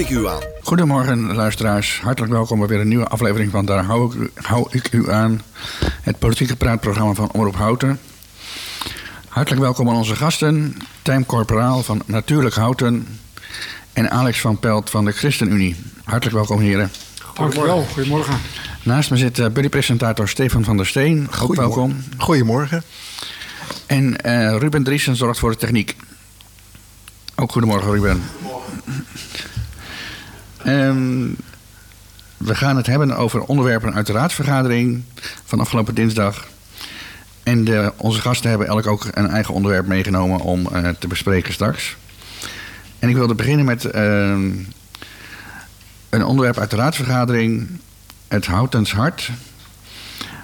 ik u aan. Goedemorgen luisteraars, hartelijk welkom bij weer een nieuwe aflevering van Daar hou ik, u- hou ik u aan. Het politieke praatprogramma van Omroep Houten. Hartelijk welkom aan onze gasten, Tijm Corporaal van Natuurlijk Houten en Alex van Pelt van de ChristenUnie. Hartelijk welkom heren. Dankjewel, goedemorgen. Naast me zit uh, buddy-presentator Stefan van der Steen, ook welkom. Goedemorgen. En eh, Ruben Driesen zorgt voor de techniek. Ook goedemorgen Ruben. Ehm, we gaan het hebben over onderwerpen uit de raadsvergadering van afgelopen dinsdag. En de, onze gasten hebben elk ook een eigen onderwerp meegenomen om eh, te bespreken straks. En ik wilde beginnen met ehm, een onderwerp uit de raadsvergadering. Het Houtens Hart.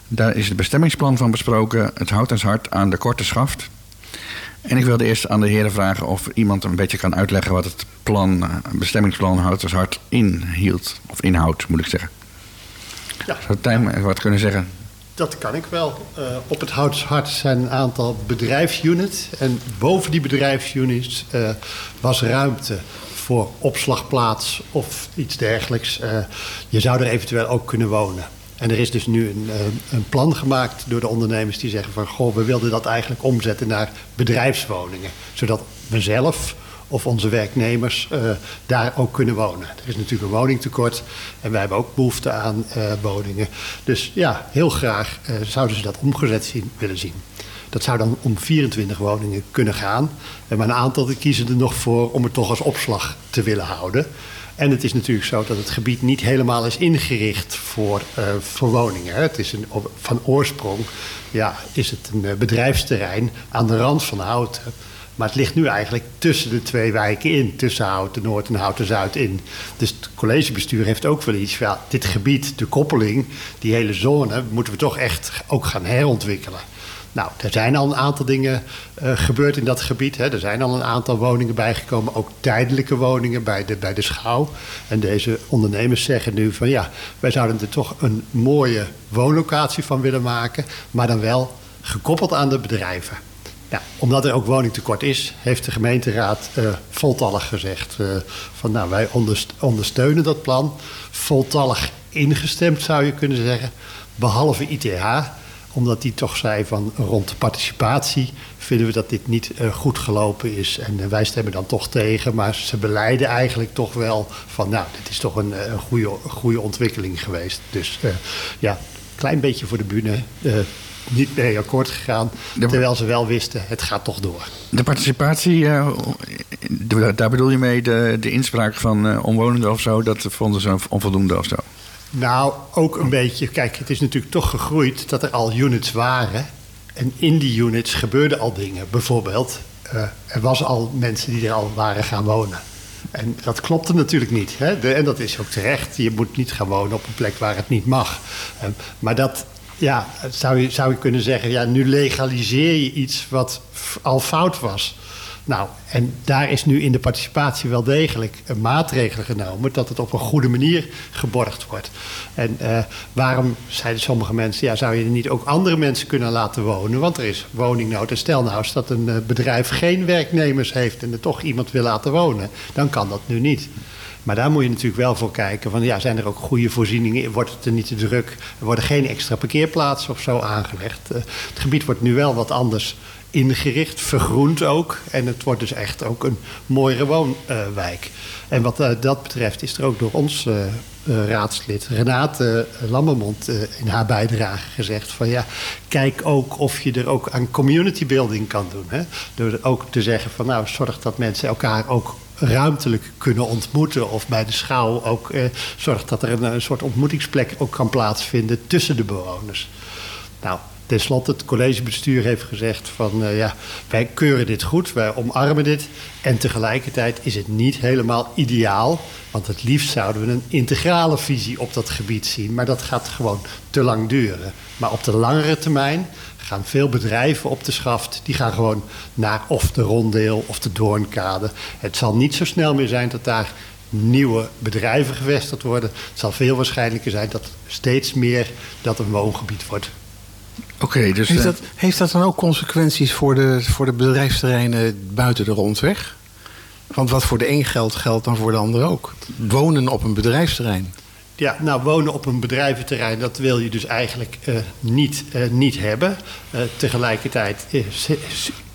Daar is het bestemmingsplan van besproken. Het Houtens Hart aan de Korte Schaft. En ik wilde eerst aan de heren vragen of iemand een beetje kan uitleggen wat het plan, eh, bestemmingsplan Houtens Hart inhield. Of inhoudt, moet ik zeggen. Ja. Zou Tijm wat kunnen zeggen? Dat kan ik wel. Uh, op het Houtshart zijn een aantal bedrijfsunits. En boven die bedrijfsunits uh, was ruimte voor opslagplaats of iets dergelijks. Uh, je zou er eventueel ook kunnen wonen. En er is dus nu een, een, plan gemaakt door de ondernemers die zeggen van... goh, we wilden dat eigenlijk omzetten naar bedrijfswoningen. Zodat we zelf of onze werknemers uh, daar ook kunnen wonen. Er is natuurlijk een woningtekort en wij hebben ook behoefte aan uh, woningen. Dus ja, heel graag zouden ze dat omgezet zien, willen zien. Dat zou dan om 24 woningen kunnen gaan. Maar een aantal kiezen er nog voor om het toch als opslag te willen houden. En het is natuurlijk zo dat het gebied niet helemaal is ingericht voor, uh, woningen. Het is een, van oorsprong ja, is het een bedrijfsterrein aan de rand van Houten. Maar het ligt nu eigenlijk tussen de twee wijken in. Tussen Houten Noord en Houten Zuid in. Dus het collegebestuur heeft ook wel iets. Ja, dit gebied, de koppeling, die hele zone... moeten we toch echt ook gaan herontwikkelen. Nou, er zijn al een aantal dingen uh, gebeurd in dat gebied. Hè. Er zijn al een aantal woningen bijgekomen, ook tijdelijke woningen bij de, bij de schouw. En deze ondernemers zeggen nu van ja, wij zouden er toch een mooie woonlocatie van willen maken, maar dan wel gekoppeld aan de bedrijven. Ja, omdat er ook woningtekort is, heeft de gemeenteraad uh, voltallig gezegd uh, van nou wij ondersteunen dat plan. Voltallig ingestemd zou je kunnen zeggen, behalve ITH omdat die toch zei van rond participatie vinden we dat dit niet uh, goed gelopen is. En uh, wij stemmen dan toch tegen, maar ze beleiden eigenlijk toch wel van nou, dit is toch een, een goede, goede ontwikkeling geweest. Dus uh, ja, klein beetje voor de bühne. niet mee akkoord gegaan, terwijl ze wel wisten, het gaat toch door. De participatie, daar bedoel je mee de, de inspraak van omwonenden of zo, dat vonden ze onvoldoende of zo? Nou, ook een beetje. Kijk, het is natuurlijk toch gegroeid dat er al units waren. En in die units gebeurden al dingen. Bijvoorbeeld, uh, er was al mensen die er al waren gaan wonen. En dat klopte natuurlijk niet. Hè? En dat is ook terecht. Je moet niet gaan wonen op een plek waar het niet mag. Uh, maar dat, ja, zou je, zou je kunnen zeggen... ja, nu legaliseer je iets wat al fout was... Nou, en daar is nu in de participatie wel degelijk een maatregel genomen dat het op een goede manier geborgd wordt. En uh, waarom zeiden sommige mensen, ja, zou je niet ook andere mensen kunnen laten wonen? Want er is woningnood. En stel nou eens dat een uh, bedrijf geen werknemers heeft en er toch iemand wil laten wonen, dan kan dat nu niet. Maar daar moet je natuurlijk wel voor kijken. Van, ja, zijn er ook goede voorzieningen? Wordt het er niet te druk? Er worden geen extra parkeerplaatsen of zo aangelegd. Het gebied wordt nu wel wat anders ingericht, vergroend ook. En het wordt dus echt ook een mooiere woonwijk. en wat uh, dat betreft is er ook door ons uh, uh, raadslid Renate Lammermond in haar bijdrage gezegd van ja, kijk ook of je er ook aan community building kan doen. Hè? Door ook te zeggen van nou, zorg dat mensen elkaar ook ruimtelijk kunnen ontmoeten of bij de schouw ook eh, zorgt dat er een, soort ontmoetingsplek ook kan plaatsvinden tussen de bewoners. Nou, Ten slotte, het collegebestuur heeft gezegd van uh, ja, wij keuren dit goed, wij omarmen dit. En tegelijkertijd is het niet helemaal ideaal. Want het liefst zouden we een integrale visie op dat gebied zien. Maar dat gaat gewoon te lang duren. Maar op de langere termijn gaan veel bedrijven op de schaft. Die gaan gewoon naar of de ronddeel of de doornkade. Het zal niet zo snel meer zijn dat daar nieuwe bedrijven gevestigd worden. Het zal veel waarschijnlijker zijn dat steeds meer dat een woongebied wordt. Oké, okay, dus... Heeft dat, heeft dat dan ook consequenties voor de, voor de bedrijfsterreinen buiten de rondweg? Want wat voor de een geldt, geldt dan voor de ander ook. Wonen op een bedrijfsterrein. Ja, nou, wonen op een bedrijventerrein, dat wil je dus eigenlijk uh, niet, uh, niet hebben. Uh, tegelijkertijd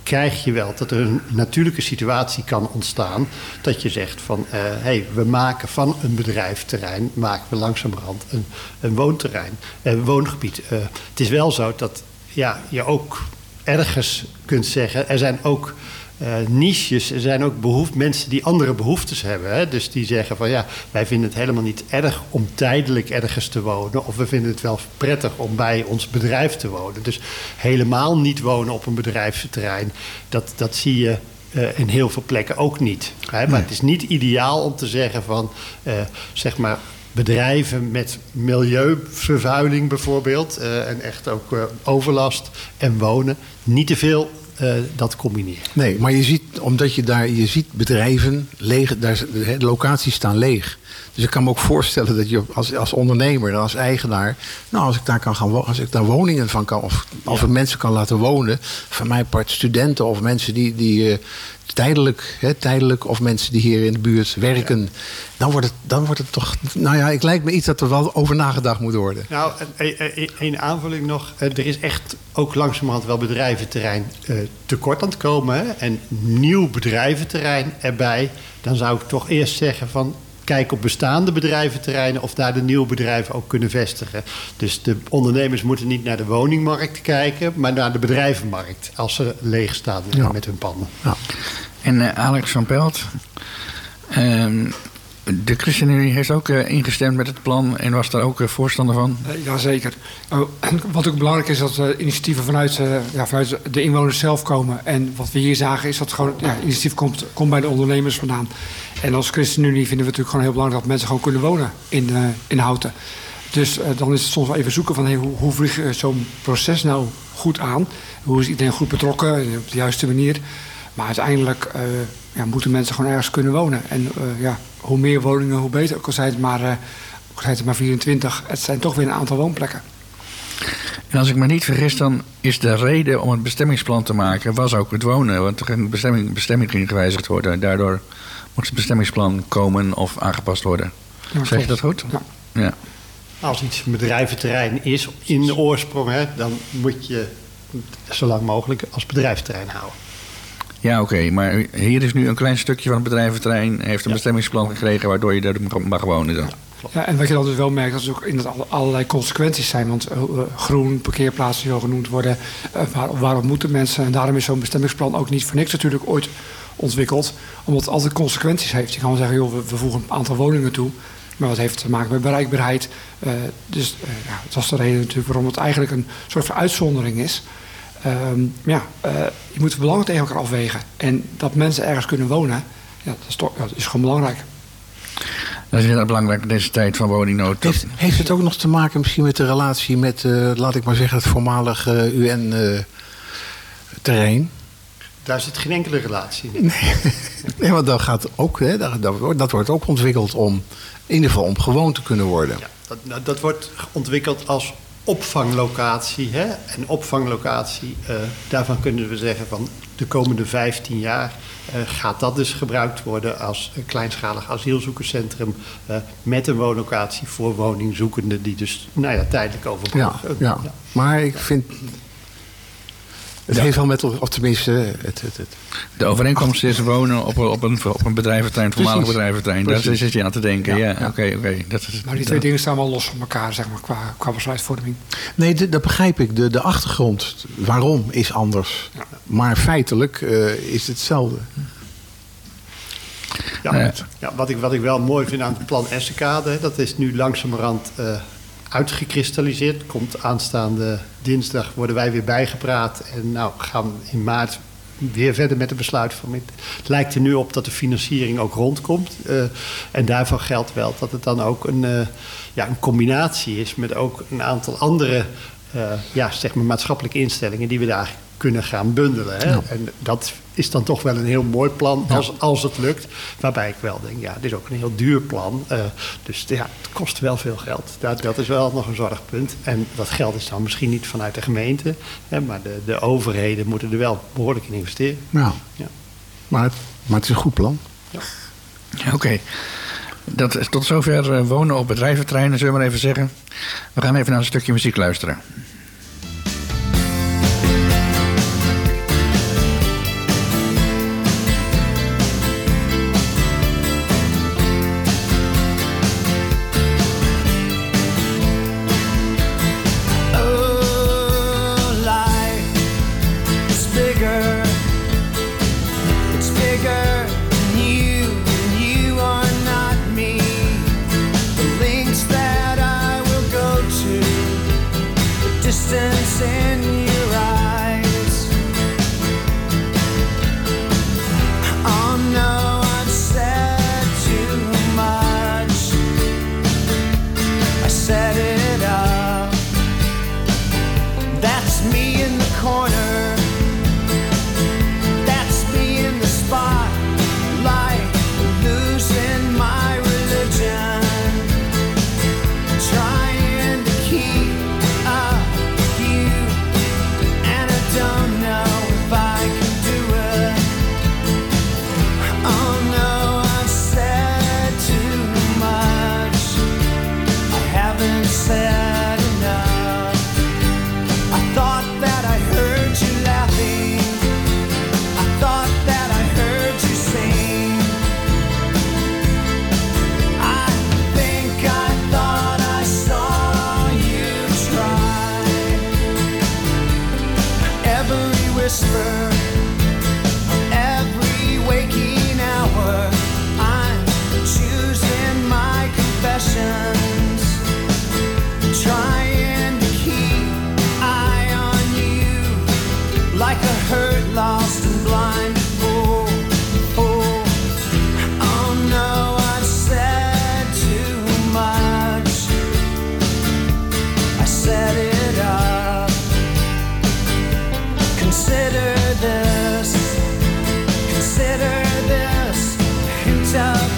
krijg je wel dat er een natuurlijke situatie kan ontstaan. Dat je zegt van, hé, hey, we maken van een bedrijventerrein, maken we langzamerhand een, een woonterrein, een woongebied. het is wel zo dat ja, je ook ergens kunt zeggen, er zijn ook uh, niches. Er zijn ook behoeft, mensen die andere behoeftes hebben. Hè? Dus die zeggen van ja, wij vinden het helemaal niet erg om tijdelijk ergens te wonen. Of we vinden het wel prettig om bij ons bedrijf te wonen. Dus helemaal niet wonen op een bedrijfsterrein, dat, dat zie je uh, in heel veel plekken ook niet. Hè? Maar het is niet ideaal om te zeggen van uh, zeg maar bedrijven met milieuvervuiling bijvoorbeeld. Uh, en echt ook overlast en wonen. Niet te veel uh, dat combineren. Nee, maar je ziet, omdat je daar, je ziet bedrijven leeg, daar, de locaties staan leeg. Dus ik kan me ook voorstellen dat je als, als ondernemer, als eigenaar, nou, als ik daar kan gaan als ik daar woningen van kan, of als ja. mensen kan laten wonen, van mij part studenten of mensen die, die uh, tijdelijk, hè, tijdelijk, of mensen die hier in de buurt werken, ja. dan, wordt het, dan wordt het toch, nou ja, ik lijkt me iets dat er wel over nagedacht moet worden. Nou, één aanvulling nog. Er is echt ook langzamerhand wel bedrijventerrein uh, tekort aan het komen. Hè? En nieuw bedrijventerrein erbij. Dan zou ik toch eerst zeggen van kijken op bestaande bedrijventerreinen of daar de nieuwe bedrijven ook kunnen vestigen. Dus de ondernemers moeten niet naar de woningmarkt kijken, maar naar de bedrijvenmarkt als ze leeg staan ja. met hun panden. Ja. En uh, Alex van Pelt, um, de ChristenUnie heeft ook uh, ingestemd met het plan en was daar ook uh, voorstander van? Uh, Jazeker. Oh, wat ook belangrijk is, dat initiatieven vanuit, ja, vanuit de inwoners zelf komen. En wat we hier zagen is dat gewoon ja, initiatief komt, komt bij de ondernemers vandaan. En als ChristenUnie vinden we het natuurlijk gewoon heel belangrijk dat mensen gewoon kunnen wonen in, in Houten. Dus dan is het soms wel even zoeken van hoe, hoe vlieg zo'n proces nou goed aan? Hoe is iedereen goed betrokken op de juiste manier? Maar uiteindelijk ja, moeten mensen gewoon ergens kunnen wonen. En ja, hoe meer woningen, hoe beter. Ook al zijn het maar, uh, zijn het maar 24, het zijn toch weer een aantal woonplekken. En als ik me niet vergis, dan is de reden om het bestemmingsplan te maken... was ook het wonen, want de bestemming, bestemming ging gewijzigd worden. Daardoor moest het bestemmingsplan komen of aangepast worden. Ja, zeg je dat goed? Ja. ja. Als iets een bedrijventerrein is in de oorsprong... Hè, dan moet je zo lang mogelijk als bedrijventerrein houden. Ja, oké. Okay. Maar hier is nu een klein stukje van het bedrijventerrein... heeft een ja. bestemmingsplan gekregen waardoor je daar mag wonen dan. Ja, en wat je dan dus wel merkt, dat er ook inderdaad allerlei consequenties zijn. Want uh, groen, parkeerplaatsen die genoemd worden. Uh, waar, waarom moeten mensen? En daarom is zo'n bestemmingsplan ook niet voor niks natuurlijk ooit ontwikkeld. Omdat het altijd consequenties heeft. Je kan wel zeggen, joh, we, we voegen een aantal woningen toe. Maar wat heeft te maken met bereikbaarheid? Uh, dus ja, dat was de reden natuurlijk waarom het eigenlijk een soort van uitzondering is. Um, ja, uh, je moet belangen tegen elkaar afwegen. En dat mensen ergens kunnen wonen, ja, dat, is toch, dat is gewoon belangrijk. Dat is inderdaad belangrijk in deze tijd van woningnood. Heeft, heeft het ook nog te maken misschien met de relatie met, uh, laat ik maar zeggen, het voormalige uh, UN-terrein? Daar zit geen enkele relatie in. Nee, nee want dat, gaat ook, hè, dat, dat, wordt, dat wordt ook ontwikkeld om, in ieder geval om gewoon te kunnen worden. Ja, dat, dat wordt ontwikkeld als opvanglocatie. Hè? En opvanglocatie, uh, daarvan kunnen we zeggen van de komende 15 jaar uh, gaat dat dus gebruikt worden als een kleinschalig asielzoekerscentrum uh, met een woonlocatie voor woningzoekenden die dus nou ja, tijdelijk overbruggen. Ja, ja. ja, maar ik vind het ja. heeft wel met, of tenminste... Het, het, het. De overeenkomst is wonen op, op, een, op een bedrijventerrein, voormalig bedrijventerrein. Daar zit je aan te denken. Ja, oké, oké. Okay, okay. Maar die twee dingen staan wel los van elkaar, zeg maar, qua, qua besluitvorming. Nee, de, dat begrijp ik. De, de achtergrond, waarom, is anders. Ja. Maar feitelijk uh, is het hetzelfde. Ja, ja, wat, ik, wat ik wel mooi vind aan het plan Essekade... dat is nu langzamerhand... Uh, uitgekristalliseerd. Komt aanstaande dinsdag worden wij weer bijgepraat. En nou gaan in maart weer verder met de besluitvorming. Het lijkt er nu op dat de financiering ook rondkomt. Uh, en daarvan geldt wel dat het dan ook een, uh, ja, een combinatie is met ook een aantal andere uh, ja, zeg maar maatschappelijke instellingen die we daar kunnen gaan bundelen. Hè? En dat is dan toch wel een heel mooi plan als, als het lukt. Waarbij ik wel denk, ja, dit is ook een heel duur plan. Eh, dus ja, het kost wel veel geld. Dat, dat is wel nog een zorgpunt. En dat geld is dan misschien niet vanuit de gemeente. Hè, maar de, de overheden moeten er wel behoorlijk in investeren. Ja. Maar, het, maar het is een goed plan. Ja. Oké. Dat tot zover eh, wonen op bedrijventerreinen, zullen we maar even zeggen. We gaan even naar een stukje muziek luisteren.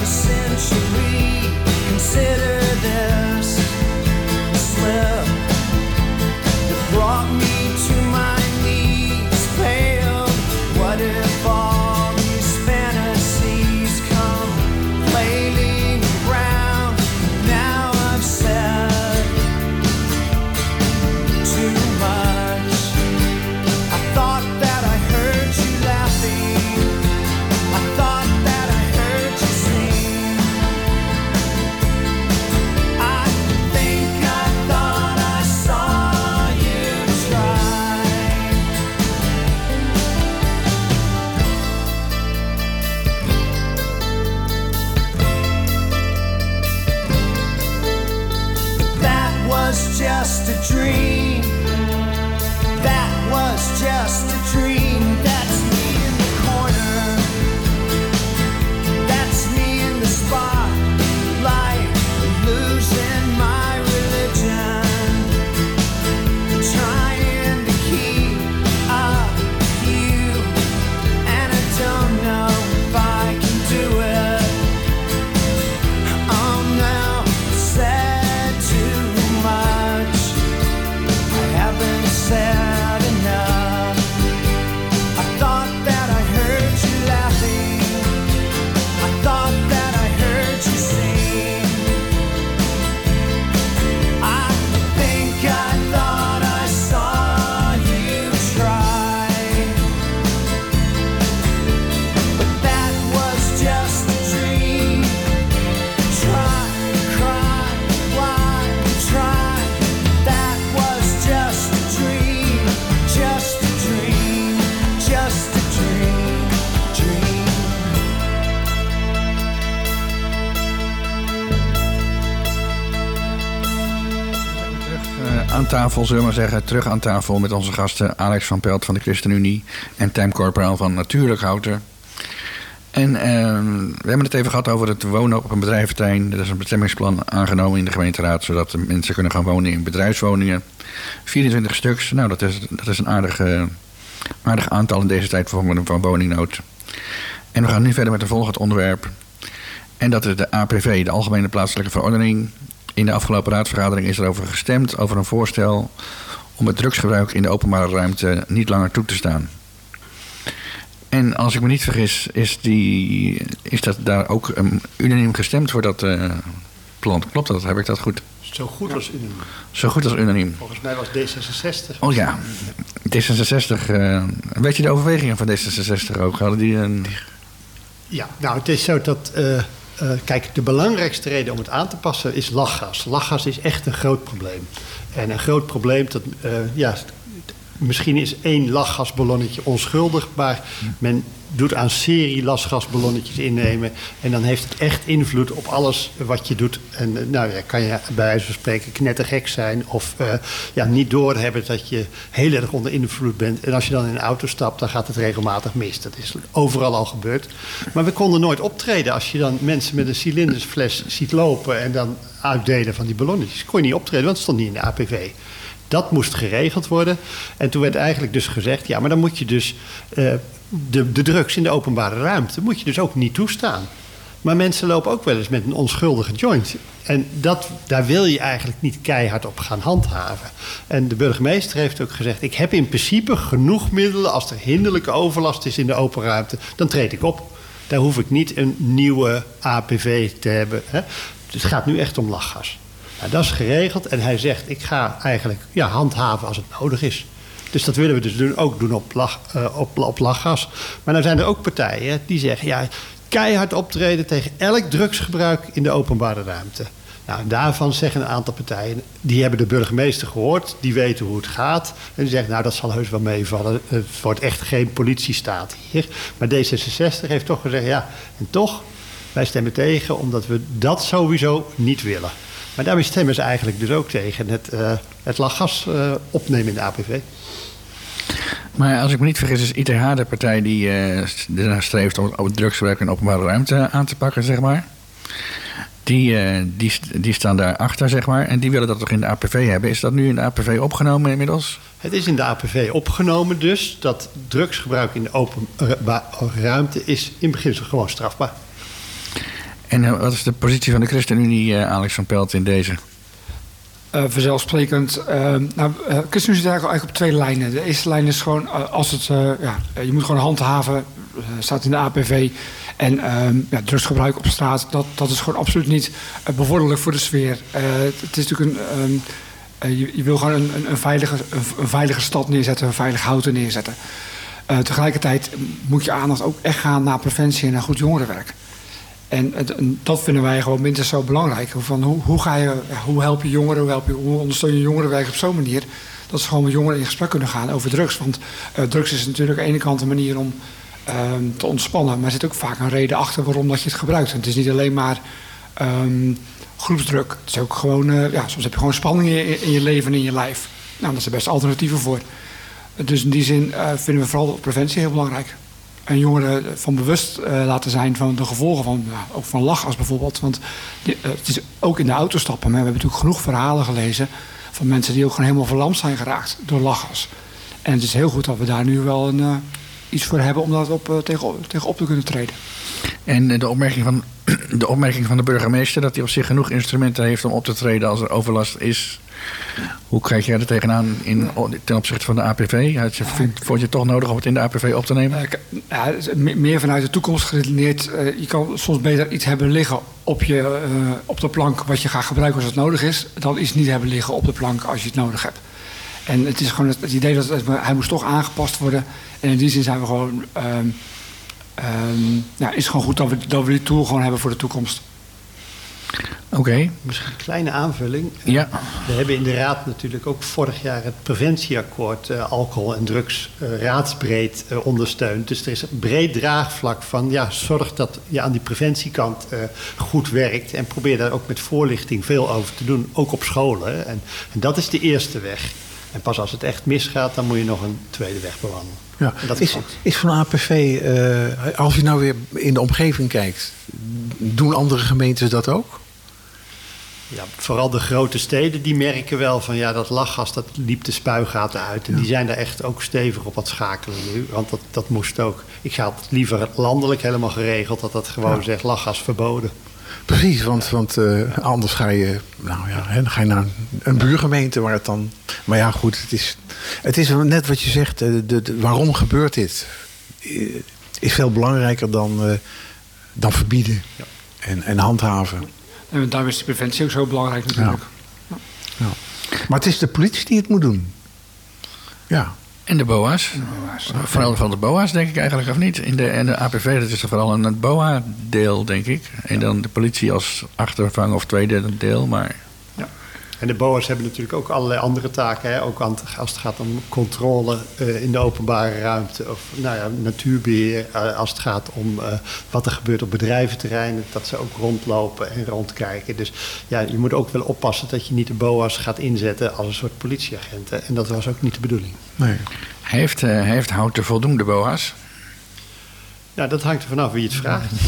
century. tafel, zullen we maar zeggen. Terug aan tafel met onze gasten Alex van Pelt van de ChristenUnie en Tim Corporaal van Natuurlijk Houter. En ehm, we hebben het even gehad over het wonen op een bedrijventerrein. Er is een bestemmingsplan aangenomen in de gemeenteraad... zodat de mensen kunnen gaan wonen in bedrijfswoningen. 24 stuks, nou dat is, dat is een aardig, eh, aardig aantal in deze tijd van, woningnood. En we gaan nu verder met het volgende onderwerp. En dat is de APV, de Algemene Plaatselijke Verordening. In de afgelopen raadsvergadering is er over gestemd over een voorstel om het drugsgebruik in de openbare ruimte niet langer toe te staan. En als ik me niet vergis, is, die, is dat daar ook ehm, unaniem gestemd voor dat eh, plan. Klopt dat? Heb ik dat goed? Zo goed als unaniem. Zo goed als unaniem. Volgens mij was D66. Oh ja, D66. Eh, weet je de overwegingen van D66 ook? Hadden die een... Ja, nou het is zo dat... Eh, uh, kijk, de belangrijkste reden om het aan te passen is lachgas. Lachgas is echt een groot probleem. En een groot probleem, dat, uh, ja, misschien is één lachgasballonnetje onschuldig, maar men doet aan serie lachgasballonnetjes innemen. En dan heeft het echt invloed op alles wat je doet. En uh, nou ja, kan je bij wijze van spreken knettergek zijn of uh, ja, niet doorhebben dat je heel erg onder invloed bent. En als je dan in een auto stapt, dan gaat het regelmatig mis. Dat is overal al gebeurd. Maar we konden nooit optreden als je dan mensen met een cilindersfles ziet lopen en dan uitdelen van die ballonnetjes. Kon je niet optreden, want het stond niet in de APV. Dat moest geregeld worden. En toen werd eigenlijk dus gezegd: ja, maar dan moet je dus uh, de, de drugs in de openbare ruimte moet je dus ook niet toestaan. Maar mensen lopen ook wel eens met een onschuldige joint. En dat, daar wil je eigenlijk niet keihard op gaan handhaven. En de burgemeester heeft ook gezegd: Ik heb in principe genoeg middelen. Als er hinderlijke overlast is in de open ruimte, dan treed ik op. Daar hoef ik niet een nieuwe APV te hebben. Het gaat nu echt om lachgas. Dat is geregeld en hij zegt: Ik ga eigenlijk ja, handhaven als het nodig is. Dus dat willen we dus ook doen op, uh, op, op lachgas. Maar dan zijn er ook partijen die zeggen: ja, keihard optreden tegen elk drugsgebruik in de openbare ruimte. Nou, daarvan zeggen een aantal partijen, die hebben de burgemeester gehoord, die weten hoe het gaat. En die zeggen, nou dat zal heus wel meevallen, het wordt echt geen politiestaat hier. Maar D66 heeft toch gezegd, ja, en toch, wij stemmen tegen omdat we dat sowieso niet willen. Maar daarmee stemmen ze eigenlijk dus ook tegen het, uh, het lachgas uh, opnemen in de APV. Maar als ik me niet vergis, is ITH de partij die ernaar streeft om het drugsgebruik in openbare ruimte aan te pakken, zeg maar. Die, die, die staan daarachter, zeg maar. En die willen dat toch in de APV hebben. Is dat nu in de APV opgenomen inmiddels? Het is in de APV opgenomen dus dat drugsgebruik in de openbare ruimte is in beginsel gewoon strafbaar. En uh, wat is de positie van de ChristenUnie, uh, Alex van Pelt, in deze? Uh, vanzelfsprekend. Uh, nou, ChristenUnie zit eigenlijk op twee lijnen. De eerste lijn is gewoon, als het, ja, je moet gewoon handhaven, staat in de APV. En ja, drugsgebruik op straat, dat, dat is gewoon absoluut niet bevorderlijk voor de sfeer. het is natuurlijk een, je, je, wil gewoon een, een, een veilige, een, veilige stad neerzetten, een veilig houten neerzetten. tegelijkertijd moet je aandacht ook echt gaan naar preventie en naar goed jongerenwerk. En, dat vinden wij gewoon minstens zo belangrijk. Van hoe, hoe, ga je, hoe help je jongeren, hoe, help je, ondersteun je jongerenwerk op zo'n manier... dat ze gewoon met jongeren in gesprek kunnen gaan over drugs. Want uh, drugs is natuurlijk aan de ene kant een manier om uh, te ontspannen... maar er zit ook vaak een reden achter waarom dat je het gebruikt. Het is niet alleen maar um, groepsdruk. Het is ook gewoon, uh, ja, soms heb je gewoon spanning in, in je leven en in je lijf. Nou, dat zijn best alternatieven voor. Dus in die zin vinden we vooral preventie heel belangrijk en jongeren van bewust uh, laten zijn van de gevolgen van, ook van lachgas bijvoorbeeld. Want uh, het is ook in de auto stappen. Maar we hebben natuurlijk genoeg verhalen gelezen van mensen die ook gewoon helemaal verlamd zijn geraakt door lachgas. En het is heel goed dat we daar nu wel een, uh, iets voor hebben om dat op, tegen, tegen op te kunnen treden. En de opmerking, van, de opmerking van de burgemeester dat hij op zich genoeg instrumenten heeft om op te treden als er overlast is. Hoe kijk jij er tegenaan in, ten opzichte van de APV? Vond je het toch nodig om het in de APV op te nemen? Ja, meer vanuit de toekomst geredeneerd. je kan soms beter iets hebben liggen op, je, uh, op de plank wat je gaat gebruiken als het nodig is, dan iets niet hebben liggen op de plank als je het nodig hebt. En het is gewoon het, idee dat hij moest toch aangepast worden. En in die zin zijn we gewoon. Um, ja, is gewoon goed dat we, dat we die tool gewoon hebben voor de toekomst. Oké. Okay. Misschien een kleine aanvulling. Ja. We hebben in de Raad natuurlijk ook vorig jaar het preventieakkoord uh, alcohol en drugs uh, raadsbreed uh, ondersteund. Dus er is een breed draagvlak van ja, zorg dat je aan die preventiekant goed werkt. En probeer daar ook met voorlichting veel over te doen, ook op scholen. En, en dat is de eerste weg. En pas als het echt misgaat, dan moet je nog een tweede weg bewandelen. Ja. Dat is, is van APV, uh, als je nou weer in de omgeving kijkt, doen andere gemeentes dat ook? Ja, vooral de grote steden die merken wel van ja, dat lachgas dat liep de spuigaten uit. En ja. die zijn daar echt ook stevig op wat schakelen nu. Want dat, dat moest ook. Ik had het liever landelijk helemaal geregeld dat dat gewoon ja. zegt lachgas verboden. Precies, want, want uh, anders ga je, nou ja, hè, dan ga je naar een, een, buurgemeente waar het dan. Maar ja, goed, het is, het is net wat je zegt. De, de, de, waarom gebeurt dit? is veel belangrijker dan, eh, dan verbieden en, en handhaven. En daarom is die preventie ook zo belangrijk natuurlijk. Ja. Maar het is de politie die het moet doen. Ja. En de BOA's. Vooral van de BOA's, denk ik eigenlijk, of niet? In de, en de APV, dat is er vooral een BOA-deel, denk ik. En dan de politie als achtervang of tweede deel. Maar En de BOA's hebben natuurlijk ook allerlei andere taken. Hè? Ook als het gaat om controle eh, in de openbare ruimte. Of nou ja, natuurbeheer. eh, als het gaat om eh, wat er gebeurt op bedrijventerreinen. Dat ze ook rondlopen en rondkijken. Dus ja, je moet ook wel oppassen dat je niet de BOA's gaat inzetten als een soort politieagenten. En dat was ook niet de bedoeling. Nee. heeft, heeft Houten voldoende BOA's? Nou, dat hangt er vanaf wie het vraagt.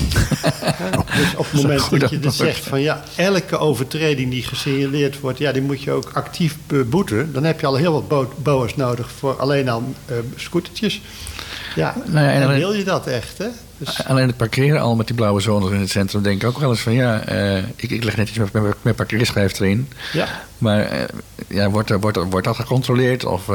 Ja, dus op het moment dat je dus antwoord. zegt van ja, elke overtreding die gesignaleerd wordt, ja, die moet je ook actief beboeten. Dan heb je al heel wat bo- boa's nodig voor alleen al eh, scootertjes. Ja, Nou ja, en en alleen- wil je dat echt, hè? Dus, Alleen het parkeren al met die blauwe zones in het centrum, denk ik ook wel eens van ja, eh, ik, ik leg netjes mijn, mijn, mijn parkeerschijf erin. ja, Maar eh, ja, wordt, wordt, wordt dat gecontroleerd? Of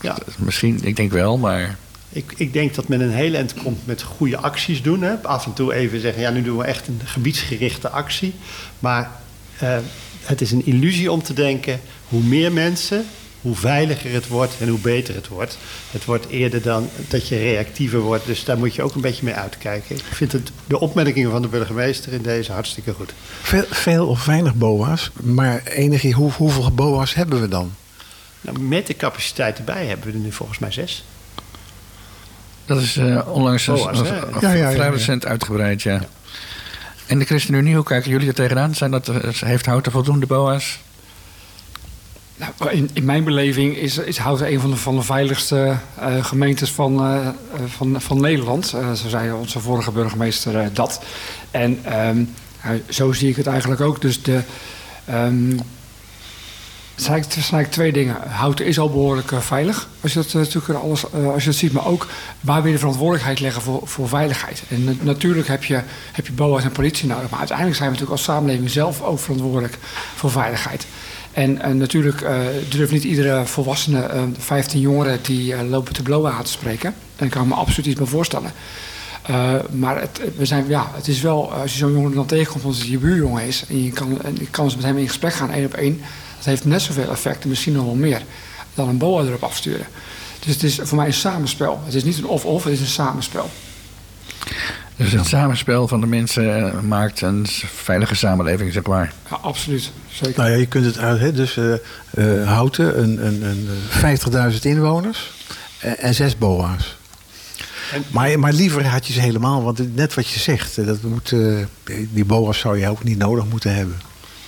ja. misschien, ik denk wel, maar Ik, ik denk dat men een hele eind komt met goede acties doen. Hè. Af en toe even zeggen, ja, nu doen we echt een gebiedsgerichte actie. Maar eh, het is een illusie om te denken, hoe meer mensen, hoe veiliger het wordt en hoe beter het wordt. Het wordt eerder dan dat je reactiever wordt. Dus daar moet je ook een beetje mee uitkijken. Ik vind het, de opmerkingen van de burgemeester in deze hartstikke goed. Veel, veel of weinig BOA's. Maar enige, hoe, hoeveel BOA's hebben we dan? Nou, met de capaciteit erbij hebben we er nu volgens mij zes. Dat is onlangs BOA's, als- hè? als- Ja, ja, ja, vrij recent uitgebreid, ja. En de ChristenUnie, hoe kijken jullie er tegenaan? Zijn dat, eh, heeft Houten voldoende BOA's? Nou, in, in mijn beleving is, is Houten een van de, van de veiligste eh, gemeentes van, eh, van, van Nederland. Zo zei onze vorige burgemeester dat. En ehm, zo zie ik het eigenlijk ook. Dus de. ehm, zijn eigenlijk- twee dingen. Houten is al behoorlijk eh, veilig. Als je dat, eh, natuurlijk alles, eh, als je ziet. Maar ook waar wil de verantwoordelijkheid leggen voor, voor veiligheid. En na- natuurlijk heb je, heb je BOA's en politie nodig. Maar uiteindelijk zijn we natuurlijk als samenleving zelf ook verantwoordelijk voor veiligheid. En natuurlijk eh, durft niet iedere volwassene eh 15 jongeren die lopen te blowen aan te spreken. En daar kan ik me absoluut iets bij voorstellen. Maar het, we zijn, ja, het is wel, als je zo'n jongen dan tegenkomt omdat het je buurjongen is... en je kan, en je kan eens met hem in gesprek gaan, één op één... dat heeft net zoveel effect en misschien nog wel meer... dan een boa erop afsturen. Dus het is voor mij een samenspel. Het is niet een of-of, het is een samenspel. Dus het samenspel van de mensen eh, maakt een veilige samenleving, zeg maar. Ja, absoluut. Zeker. Nou ja, je kunt het uit, hè, dus eh, eh, Houten, een, een, een eh, 50.000 inwoners en, en zes BOA's. En- Maar, maar liever had je ze helemaal, want net wat je zegt, dat moet, die BOA's zou je ook niet nodig moeten hebben.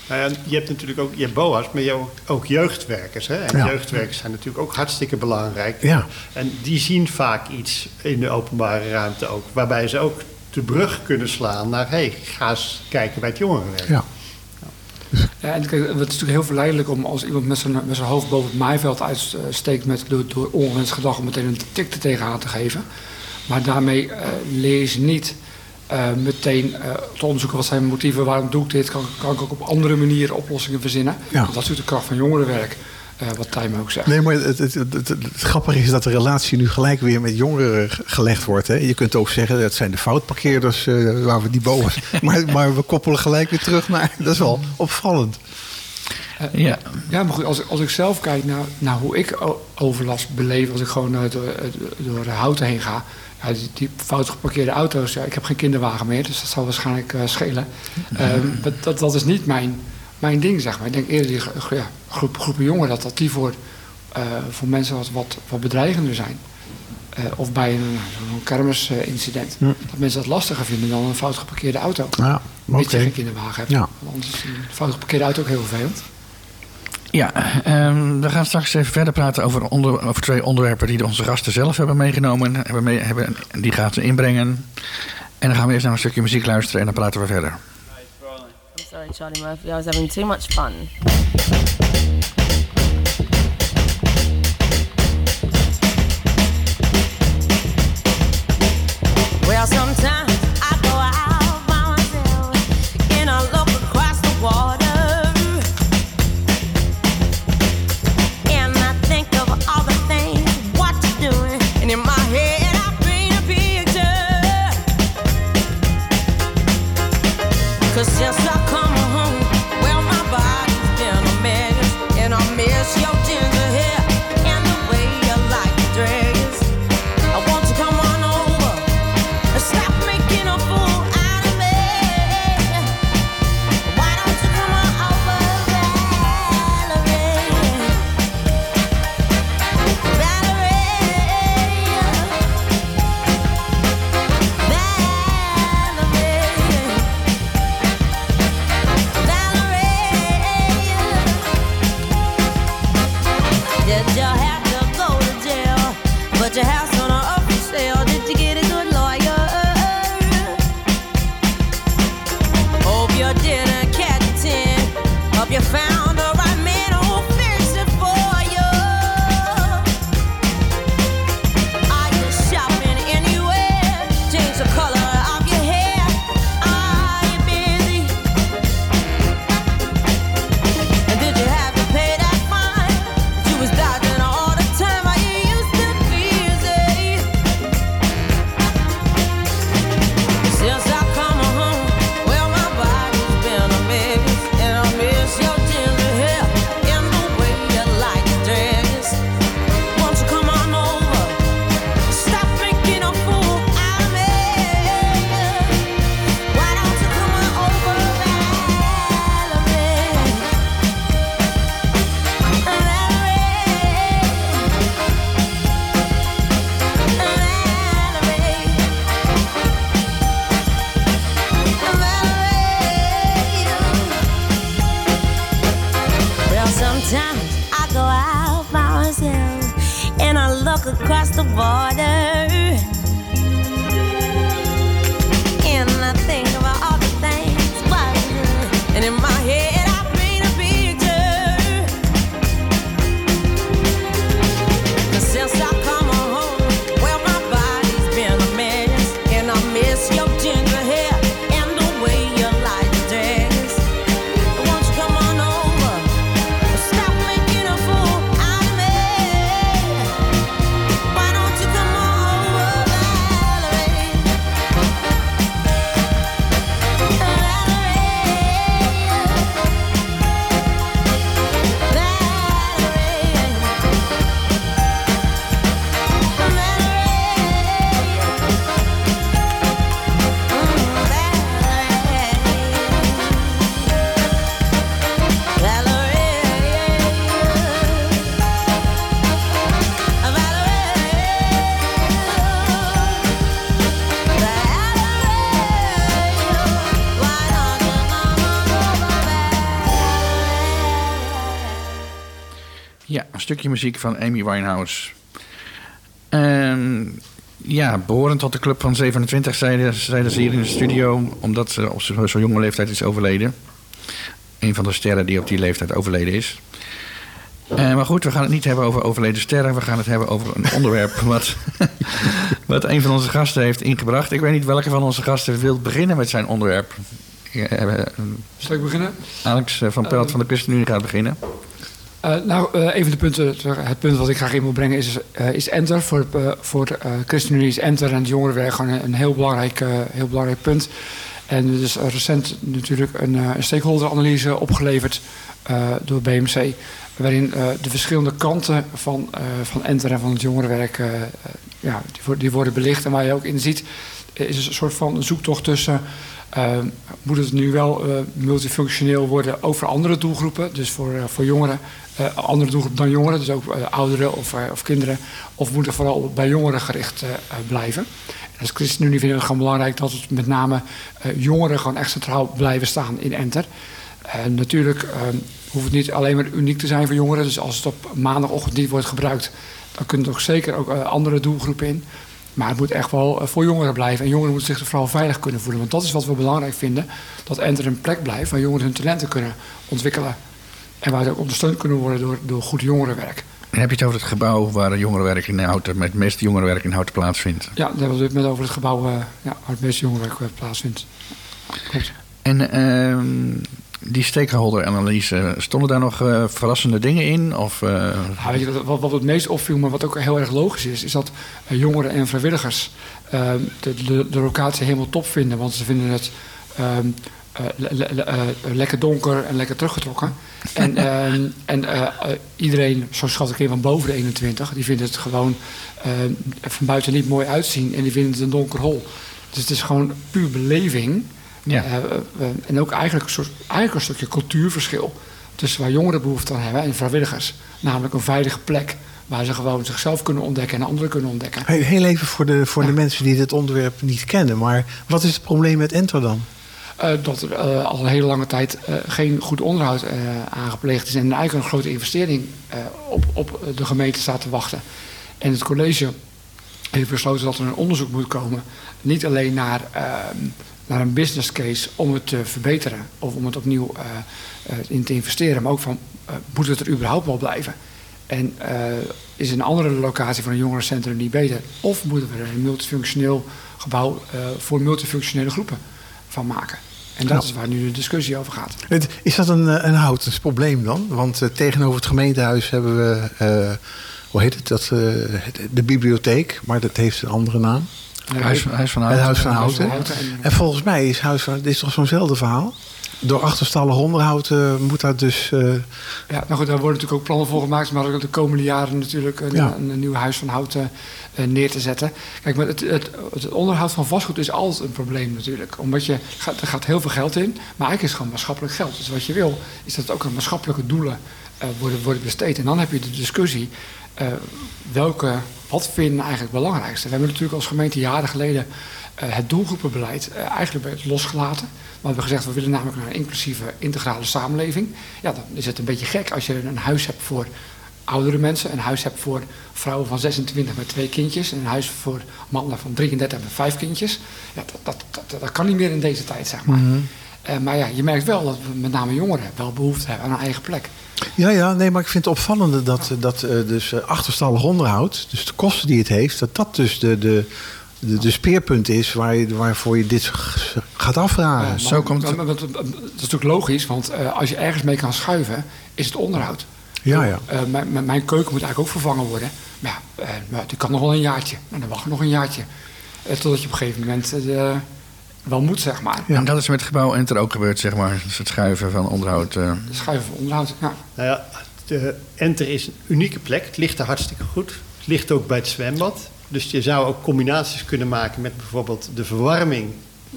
Nou ja, je hebt natuurlijk ook je hebt BOA's, maar je hebt ook, jeugdwerkers. Hè? En Ja. jeugdwerkers zijn natuurlijk ook hartstikke belangrijk. Ja. En die zien vaak iets in de openbare ruimte ook, waarbij ze ook de brug kunnen slaan naar, hé, hey, ga eens kijken bij het jongerenwerk. Ja. Ja, en kijk, het is natuurlijk heel verleidelijk om als iemand met zijn, met zijn hoofd boven het maaiveld uitsteekt met, door, door ongewenst gedrag om meteen een tik er tegenaan te geven. Maar daarmee eh, leer je ze niet eh, meteen eh, te onderzoeken wat zijn mijn motieven, waarom doe ik dit, kan, kan ik ook op andere manieren oplossingen verzinnen. Ja. Dat is natuurlijk de kracht van jongerenwerk, eh, wat Tijmen ook zegt. Nee, maar het, het, het, het- het grappige is dat de relatie nu gelijk weer met jongeren ge- gelegd wordt. Hè. Je kunt ook zeggen, dat zijn de foutparkeerders eh, waar we die BOA's... maar, maar we koppelen gelijk weer terug naar... Dat is wel opvallend. Ja, Ja, maar goed, als, ik- als ik zelf kijk naar, naar hoe ik overlast beleef, als ik gewoon door, door de houten heen ga. Die, die fout geparkeerde auto's, ja, ik heb geen kinderwagen meer, dus dat zal waarschijnlijk eh, schelen. Ehm, dat, dat, is niet mijn, mijn ding, zeg maar. Ik denk eerder die ja, groep, groepen jongeren, dat, dat die voor, eh, voor mensen wat, wat, wat bedreigender zijn. Eh, of bij een, zo'n kermisincident. Dat mensen dat lastiger vinden dan een fout geparkeerde auto. Ja, Mits oké. je geen kinderwagen hebt. Ja. Want anders is een fout geparkeerde auto ook heel vervelend. Ja ehm, we gaan straks even verder praten over, onder, over twee onderwerpen die onze gasten zelf hebben meegenomen. Hebben hebben, die gaan ze inbrengen. En dan gaan we eerst naar een stukje muziek luisteren en dan praten we verder. I'm sorry, Charlie Murphy. I was having too much fun. Stukje muziek van Amy Winehouse. Ehm, ja, behorend tot de club van 27 zeiden, zeiden ze hier in de studio... omdat ze op zo- zo'n jonge leeftijd is overleden. Een van de sterren die op die leeftijd overleden is. Eh, maar goed, we gaan het niet hebben over overleden sterren. We gaan het hebben over een onderwerp wat, wat een van onze gasten heeft ingebracht. Ik weet niet welke van onze gasten wil beginnen met zijn onderwerp. Ja, eh, Zal ik beginnen? Alex eh, van Pelt van de ChristenUnie gaat beginnen. Eh, nou, eh, even de punten. Het punt wat ik graag in wil brengen is, eh, is Enter. Voor, voor de ChristenUnie is Enter en het jongerenwerk gewoon een, een heel, belangrijk, heel belangrijk punt. En er is recent natuurlijk een, een stakeholderanalyse opgeleverd door BMC. Waarin de verschillende kanten van, van Enter en van het jongerenwerk ja, die, die worden belicht. En waar je ook in ziet, is een soort van zoektocht tussen. eh, moet het nu wel multifunctioneel worden over andere doelgroepen, dus voor, voor jongeren, eh, andere doelgroep dan jongeren, dus ook eh, ouderen of, eh, of kinderen, of moet het vooral bij jongeren gericht blijven? En als ChristenUnie vinden we het gewoon belangrijk dat het met name jongeren gewoon echt centraal blijven staan in Enter. En natuurlijk eh, hoeft het niet alleen maar uniek te zijn voor jongeren, dus als het op maandagochtend niet wordt gebruikt, dan kunnen er ook zeker ook andere doelgroepen in. Maar het moet echt wel voor jongeren blijven. En jongeren moeten zich er vooral veilig kunnen voelen. Want dat is wat we belangrijk vinden. Dat Enter een plek blijft waar jongeren hun talenten kunnen ontwikkelen. En waar ze ook ondersteund kunnen worden door, door goed jongerenwerk. Dan heb je het over het gebouw waar jongerenwerk in Houten, met het meeste jongerenwerk in Houten plaatsvindt. Ja, daar hebben we het met over het gebouw eh, ja, waar het meeste jongerenwerk eh, plaatsvindt. Klopt. En ehm, die stakeholder-analyse, stonden daar nog eh, verrassende dingen in? Of, Ja, weet je, wat- wat, het meest opviel, maar wat ook heel erg logisch is, is dat jongeren en vrijwilligers eh, de, de, de locatie helemaal top vinden. Want ze vinden het ehm, eh, le- le- le- eh, lekker donker en lekker teruggetrokken. en ehm, en eh, eh, iedereen, zo schat ik in van boven de 21, die vindt het gewoon van buiten niet mooi uitzien en die vinden het een donker hol. Dus het is gewoon puur beleving. Ja. Eh, eh, eh, en ook eigenlijk een, soort, eigenlijk een stukje cultuurverschil tussen waar jongeren behoefte aan hebben en vrijwilligers. Namelijk een veilige plek waar ze gewoon zichzelf kunnen ontdekken en anderen kunnen ontdekken. Heel even voor, de, voor de mensen die dit onderwerp niet kennen. Maar wat is het probleem met Enter dan? Eh, dat er eh, al een hele lange tijd eh, geen goed onderhoud aangepleegd is en eigenlijk een grote investering op, op de gemeente staat te wachten. En het college heeft besloten dat er een onderzoek moet komen, niet alleen naar, ehm, naar een business case om het te verbeteren of om het opnieuw in te investeren, maar ook van moet het er überhaupt wel blijven? En is een andere locatie van een jongerencentrum niet beter? Of moeten we een multifunctioneel gebouw voor multifunctionele groepen van maken? En dat is waar nu de discussie over gaat. Het- Is dat een, eh, een houtens probleem dan? Want eh, tegenover het gemeentehuis hebben we, eh, hoe heet het, dat, eh, de bibliotheek, maar dat heeft een andere naam. Huis, Huis van Het Houten. Huis van Houten. Houten en- En volgens mij is Huis van, dit is toch zo'nzelfde verhaal? Door achterstallig onderhoud eh, moet dat dus... eh, Ja, nou goed, daar worden natuurlijk ook plannen voor gemaakt, maar ook de komende jaren natuurlijk een, Ja. een, een nieuw huis van hout eh, neer te zetten. Kijk, maar het, het, het onderhoud van vastgoed is altijd een probleem natuurlijk. Omdat je, gaat, er gaat heel veel geld in, maar eigenlijk is het gewoon maatschappelijk geld. Dus wat je wil, is dat ook aan maatschappelijke doelen worden, worden besteed. En dan heb je de discussie, welke, wat vinden eigenlijk het belangrijkste? We hebben natuurlijk als gemeente jaren geleden het doelgroepenbeleid eh, eigenlijk het losgelaten. We hebben gezegd, we willen namelijk naar een inclusieve, integrale samenleving. Ja, dan is het een beetje gek als je een huis hebt voor oudere mensen, een huis hebt voor vrouwen van 26 met twee kindjes, en een huis voor mannen van 33 met vijf kindjes. Ja, dat, dat, dat, dat kan niet meer in deze tijd, zeg maar. Eh, maar ja, je merkt wel dat we met name jongeren wel behoefte hebben aan een eigen plek. Ja, ja, nee, maar ik vind het opvallende dat, dat eh, dus eh, achterstallig onderhoud, dus de kosten die het heeft, dat dat dus de, de, de, de speerpunt is waar je, waarvoor je dit gaat afvragen. Ja, maar- zo komt het- Dat is natuurlijk logisch, want eh, als je ergens mee kan schuiven, is het onderhoud. Ja, ja. Eh, mijn, keuken moet eigenlijk ook vervangen worden. Maar ja, eh, maar die kan nog wel een jaartje. Maar dan wacht nog een jaartje. Totdat je op een gegeven moment wel moet, zeg maar. Ja. En dat is met het gebouw Enter ook gebeurd, zeg maar. Dus het schuiven van onderhoud. eh. Schuiven voor onderhoud. Ja. Nou ja, de Enter is een unieke plek. Het ligt er hartstikke goed. Het ligt ook bij het zwembad. Dus je zou ook combinaties kunnen maken met bijvoorbeeld de verwarming.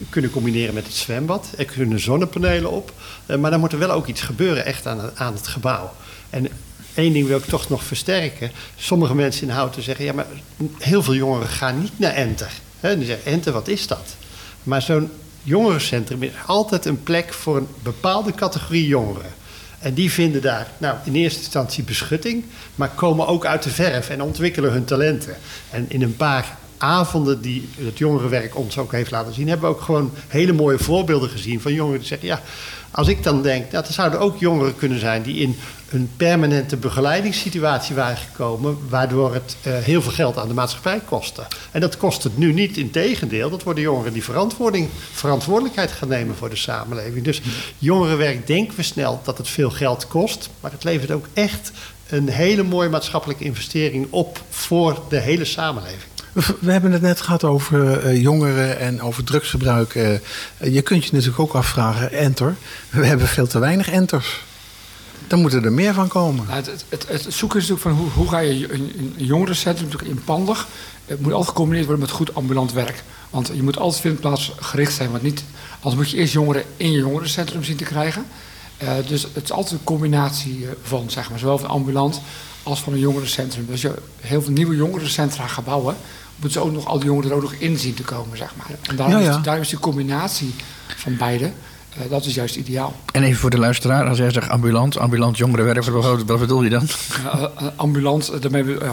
Kunnen combineren met het zwembad. Er kunnen zonnepanelen op. Eh, maar dan moet er wel ook iets gebeuren echt aan het, aan het gebouw. En één ding wil ik toch nog versterken. Sommige mensen in Houten zeggen... ja, maar heel veel jongeren gaan niet naar Enter. Hè, die zeggen, Enter, wat is dat? Maar zo'n jongerencentrum is altijd een plek voor een bepaalde categorie jongeren. En die vinden daar nou, in eerste instantie beschutting, maar komen ook uit de verf en ontwikkelen hun talenten. En in een paar avonden die het jongerenwerk ons ook heeft laten zien, hebben we ook gewoon hele mooie voorbeelden gezien van jongeren die zeggen: ja, als ik dan denk, nou, er zouden ook jongeren kunnen zijn die in een permanente begeleidingssituatie waren gekomen, waardoor het eh, heel veel geld aan de maatschappij kostte. En dat kost het nu niet, integendeel. Dat worden jongeren die verantwoordelijkheid gaan nemen voor de samenleving. Dus jongerenwerk denken we snel dat het veel geld kost, maar het levert ook echt een hele mooie maatschappelijke investering op voor de hele samenleving. We hebben het net gehad over eh, jongeren en over drugsgebruik. Eh, je kunt je natuurlijk ook afvragen, enter. We hebben veel te weinig enters. Dan moeten er meer van komen. Nou, het, het, het, zoeken is natuurlijk van hoe, hoe ga je een, jongerencentrum natuurlijk inpandig. Het moet altijd gecombineerd worden met goed ambulant werk. Want je moet altijd vindplaats gericht zijn. Want niet, anders moet je eerst jongeren in je jongerencentrum zien te krijgen. Eh, dus het is altijd een combinatie van, zeg maar, zowel van ambulant als van een jongerencentrum. Dus je heel veel nieuwe jongerencentra gaat bouwen, moeten ze ook nog al die jongeren er ook nog in zien te komen, zeg maar. En daarom, Ja, ja. Is, daarom is die combinatie van beide, eh, dat is juist ideaal. En even voor de luisteraar, als jij zegt ambulant, ambulant jongerenwerk, wat, wat bedoel je dan? Uh, uh, ambulant, uh, daarmee, uh,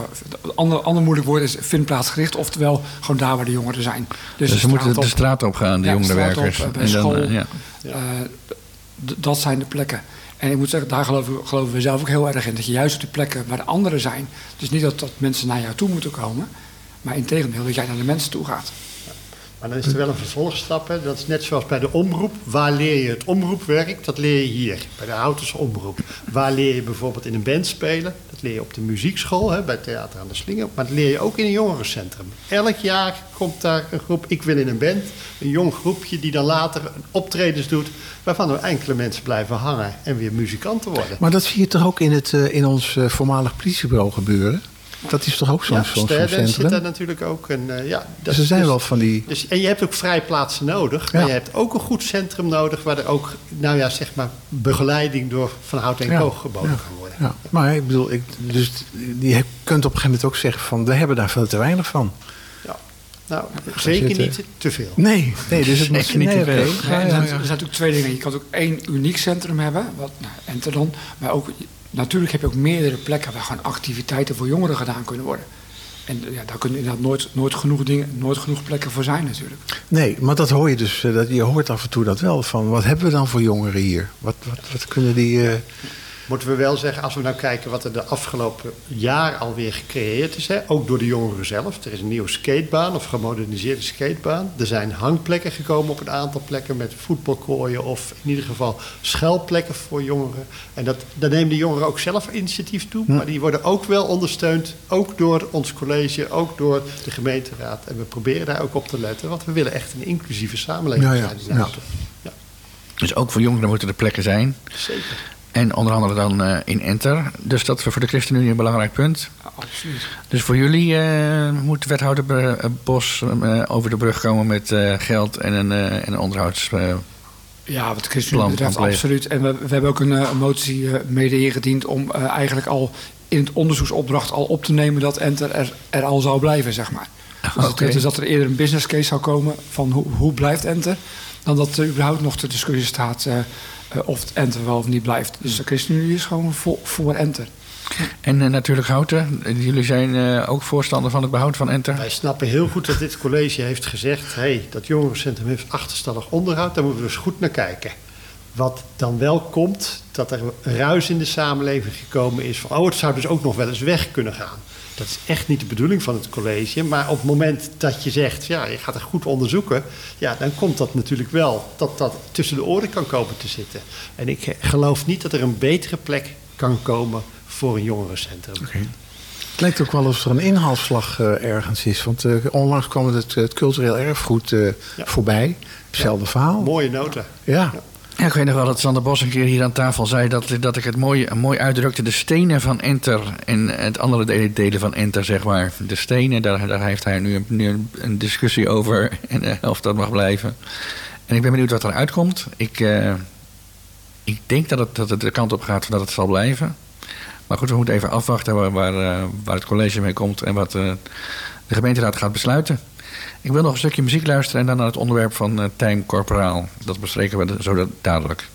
ander, ander moeilijk woord is vindplaatsgericht, oftewel gewoon daar waar de jongeren zijn. Dus, de ze moeten de straat op gaan, de Ja, jongerenwerkers. op, En dan, school. eh, ja. dat zijn de plekken. En ik moet zeggen, daar geloven, geloven we zelf ook heel erg in. Dat je juist op die plekken waar de anderen zijn, dus niet dat, dat mensen naar jou toe moeten komen, maar in tegendeel dat jij naar de mensen toe gaat. Maar dan is er wel een vervolgstap. Hè. Dat is net zoals bij de omroep. Waar leer je het omroepwerk? Dat leer je hier, bij de Houtense omroep. Waar leer je bijvoorbeeld in een band spelen? Dat leer je op de muziekschool, hè, bij Theater aan de Slinger. Maar dat leer je ook in een jongerencentrum. Elk jaar komt daar een groep, ik wil in een band. Een jong groepje die dan later optredens doet... waarvan er enkele mensen blijven hangen en weer muzikanten worden. Maar dat zie je toch ook in, het, eh, in ons eh, voormalig politiebureau gebeuren? Dat is toch ook zo'n ja, zo'n- zit centrum? daar natuurlijk ook. En, eh, ja, dat Dus er zijn dus- wel van die... Dus, en je hebt ook vrijplaatsen nodig. Maar je hebt ook een goed centrum nodig... waar er ook, nou ja, zeg maar, begeleiding door Van Hout en Ja. Koog geboden Ja. kan worden. Ja, maar ik bedoel, ik, dus je kunt op een gegeven moment ook zeggen van... we hebben daar veel te weinig van. Ja. Nou, zeker zitten. niet te veel. Nee, nee dus het moet Zeker niet te veel. er, zijn, er natuurlijk twee dingen. Je kan ook één uniek centrum hebben, wat, nou, Enter dan. Maar ook, natuurlijk heb je ook meerdere plekken waar gewoon activiteiten voor jongeren gedaan kunnen worden. En ja, daar kunnen inderdaad nooit, nooit, genoeg dingen, nooit genoeg plekken voor zijn natuurlijk. Nee, maar dat hoor je dus. eh, Dat, je hoort af en toe dat wel. Van wat hebben we dan voor jongeren hier? Wat, wat, wat kunnen die. eh, Moeten we wel zeggen, als we nou kijken wat er de afgelopen jaar alweer gecreëerd is. Hè, ook door de jongeren zelf. Er is een nieuwe skatebaan of gemoderniseerde skatebaan. Er zijn hangplekken gekomen op een aantal plekken met voetbalkooien. Of in ieder geval schuilplekken voor jongeren. En dat, daar nemen de jongeren ook zelf initiatief toe. Maar die worden ook wel ondersteund. Ook door ons college, ook door de gemeenteraad. En we proberen daar ook op te letten. Want we willen echt een inclusieve samenleving Ja, ja, zijn. in ja. Houten. Ja, Dus ook voor jongeren moeten er plekken zijn. zeker. En onder andere dan eh, in Enter. Dus dat is voor de ChristenUnie een belangrijk punt. Absoluut. Dus voor jullie eh, moet wethouder eh, Bos over de brug komen met geld en een, en een onderhouds... Ja, wat de ChristenUnie betreft, absoluut. En we, we hebben ook een, motie eh, mede ingediend om eigenlijk al in het onderzoeksopdracht al op te nemen dat Enter er, er al zou blijven, zeg maar. Dus, het- dat er eerder een business case zou komen van hoe, hoe blijft Enter, dan dat er überhaupt nog de discussie staat of het Enter wel of niet blijft. Dus de ChristenUnie is gewoon voor, voor Enter. En eh, natuurlijk Houten. Jullie zijn eh, ook voorstander van het behoud van Enter. Wij snappen heel goed dat dit college heeft gezegd... hey, dat jongerencentrum heeft achterstallig onderhoud, daar moeten we eens goed naar kijken. Wat dan wel komt, dat er ruis in de samenleving gekomen is... van oh, het zou dus ook nog wel eens weg kunnen gaan. Dat is echt niet de bedoeling van het college. Maar op het moment dat je zegt, ja, je gaat het goed onderzoeken... ja, dan komt dat natuurlijk wel, dat dat tussen de oren kan komen te zitten. En ik geloof niet dat er een betere plek kan komen voor een jongerencentrum. Het lijkt ook wel alsof er een inhaalslag eh, ergens is. Want eh, onlangs kwam het, het cultureel erfgoed eh, voorbij. Hetzelfde verhaal. Mooie nota. Ja. Ja, ik weet nog wel dat Sander Bos een keer hier aan tafel zei dat, dat ik het mooi, mooi uitdrukte. De stenen van Enter en het andere delen, van Enter, zeg maar. De stenen, daar, daar heeft hij nu, een, discussie over en, eh, of dat mag blijven. En ik ben benieuwd wat eruit komt. Ik, eh, ik denk dat het, dat het de kant op gaat dat het zal blijven. Maar goed, we moeten even afwachten waar, waar, eh, het college mee komt en wat de gemeenteraad gaat besluiten. Ik wil nog een stukje muziek luisteren en dan naar het onderwerp van eh Tijm Corporaal. Dat bespreken we zo dadelijk.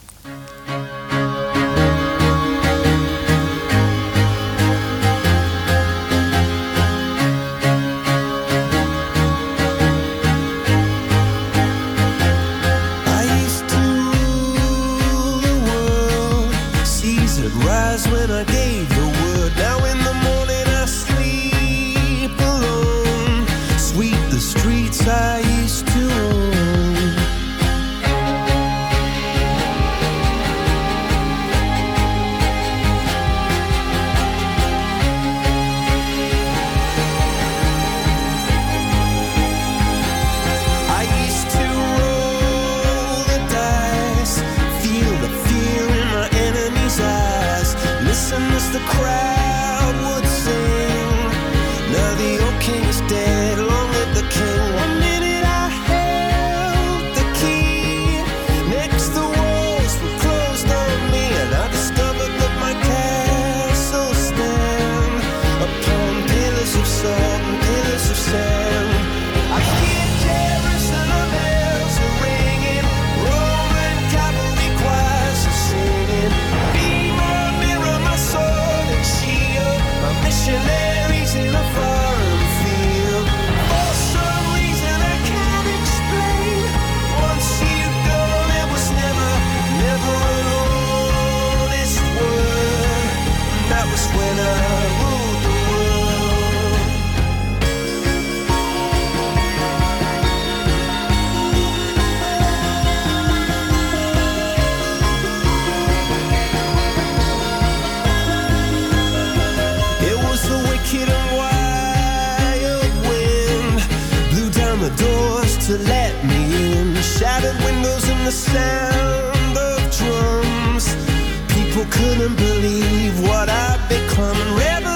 As the crowd would sing. Now the old king is dead, the sound of drums. People couldn't believe what I'd become. Revolutionaries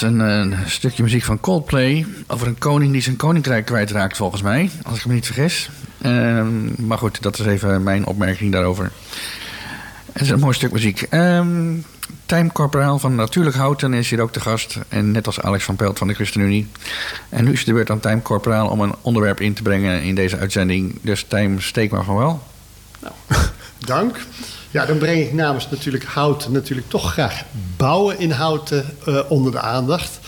was een, eh, stukje muziek van Coldplay. Over een koning die zijn koninkrijk kwijtraakt, volgens mij. Als ik me niet vergis. Ehm, maar goed, dat is even mijn opmerking daarover. Het is een mooi stuk muziek. Ehm Tijm Corporaal van Natuurlijk Houten is hier ook te gast. En net als Alex van Pelt van de ChristenUnie. En nu is de beurt aan Tijm Corporaal om een onderwerp in te brengen in deze uitzending. Dus Tijm, steek maar van wel. Dank. Ja, dan breng ik namens natuurlijk houten natuurlijk toch graag bouwen in houten eh, onder de aandacht.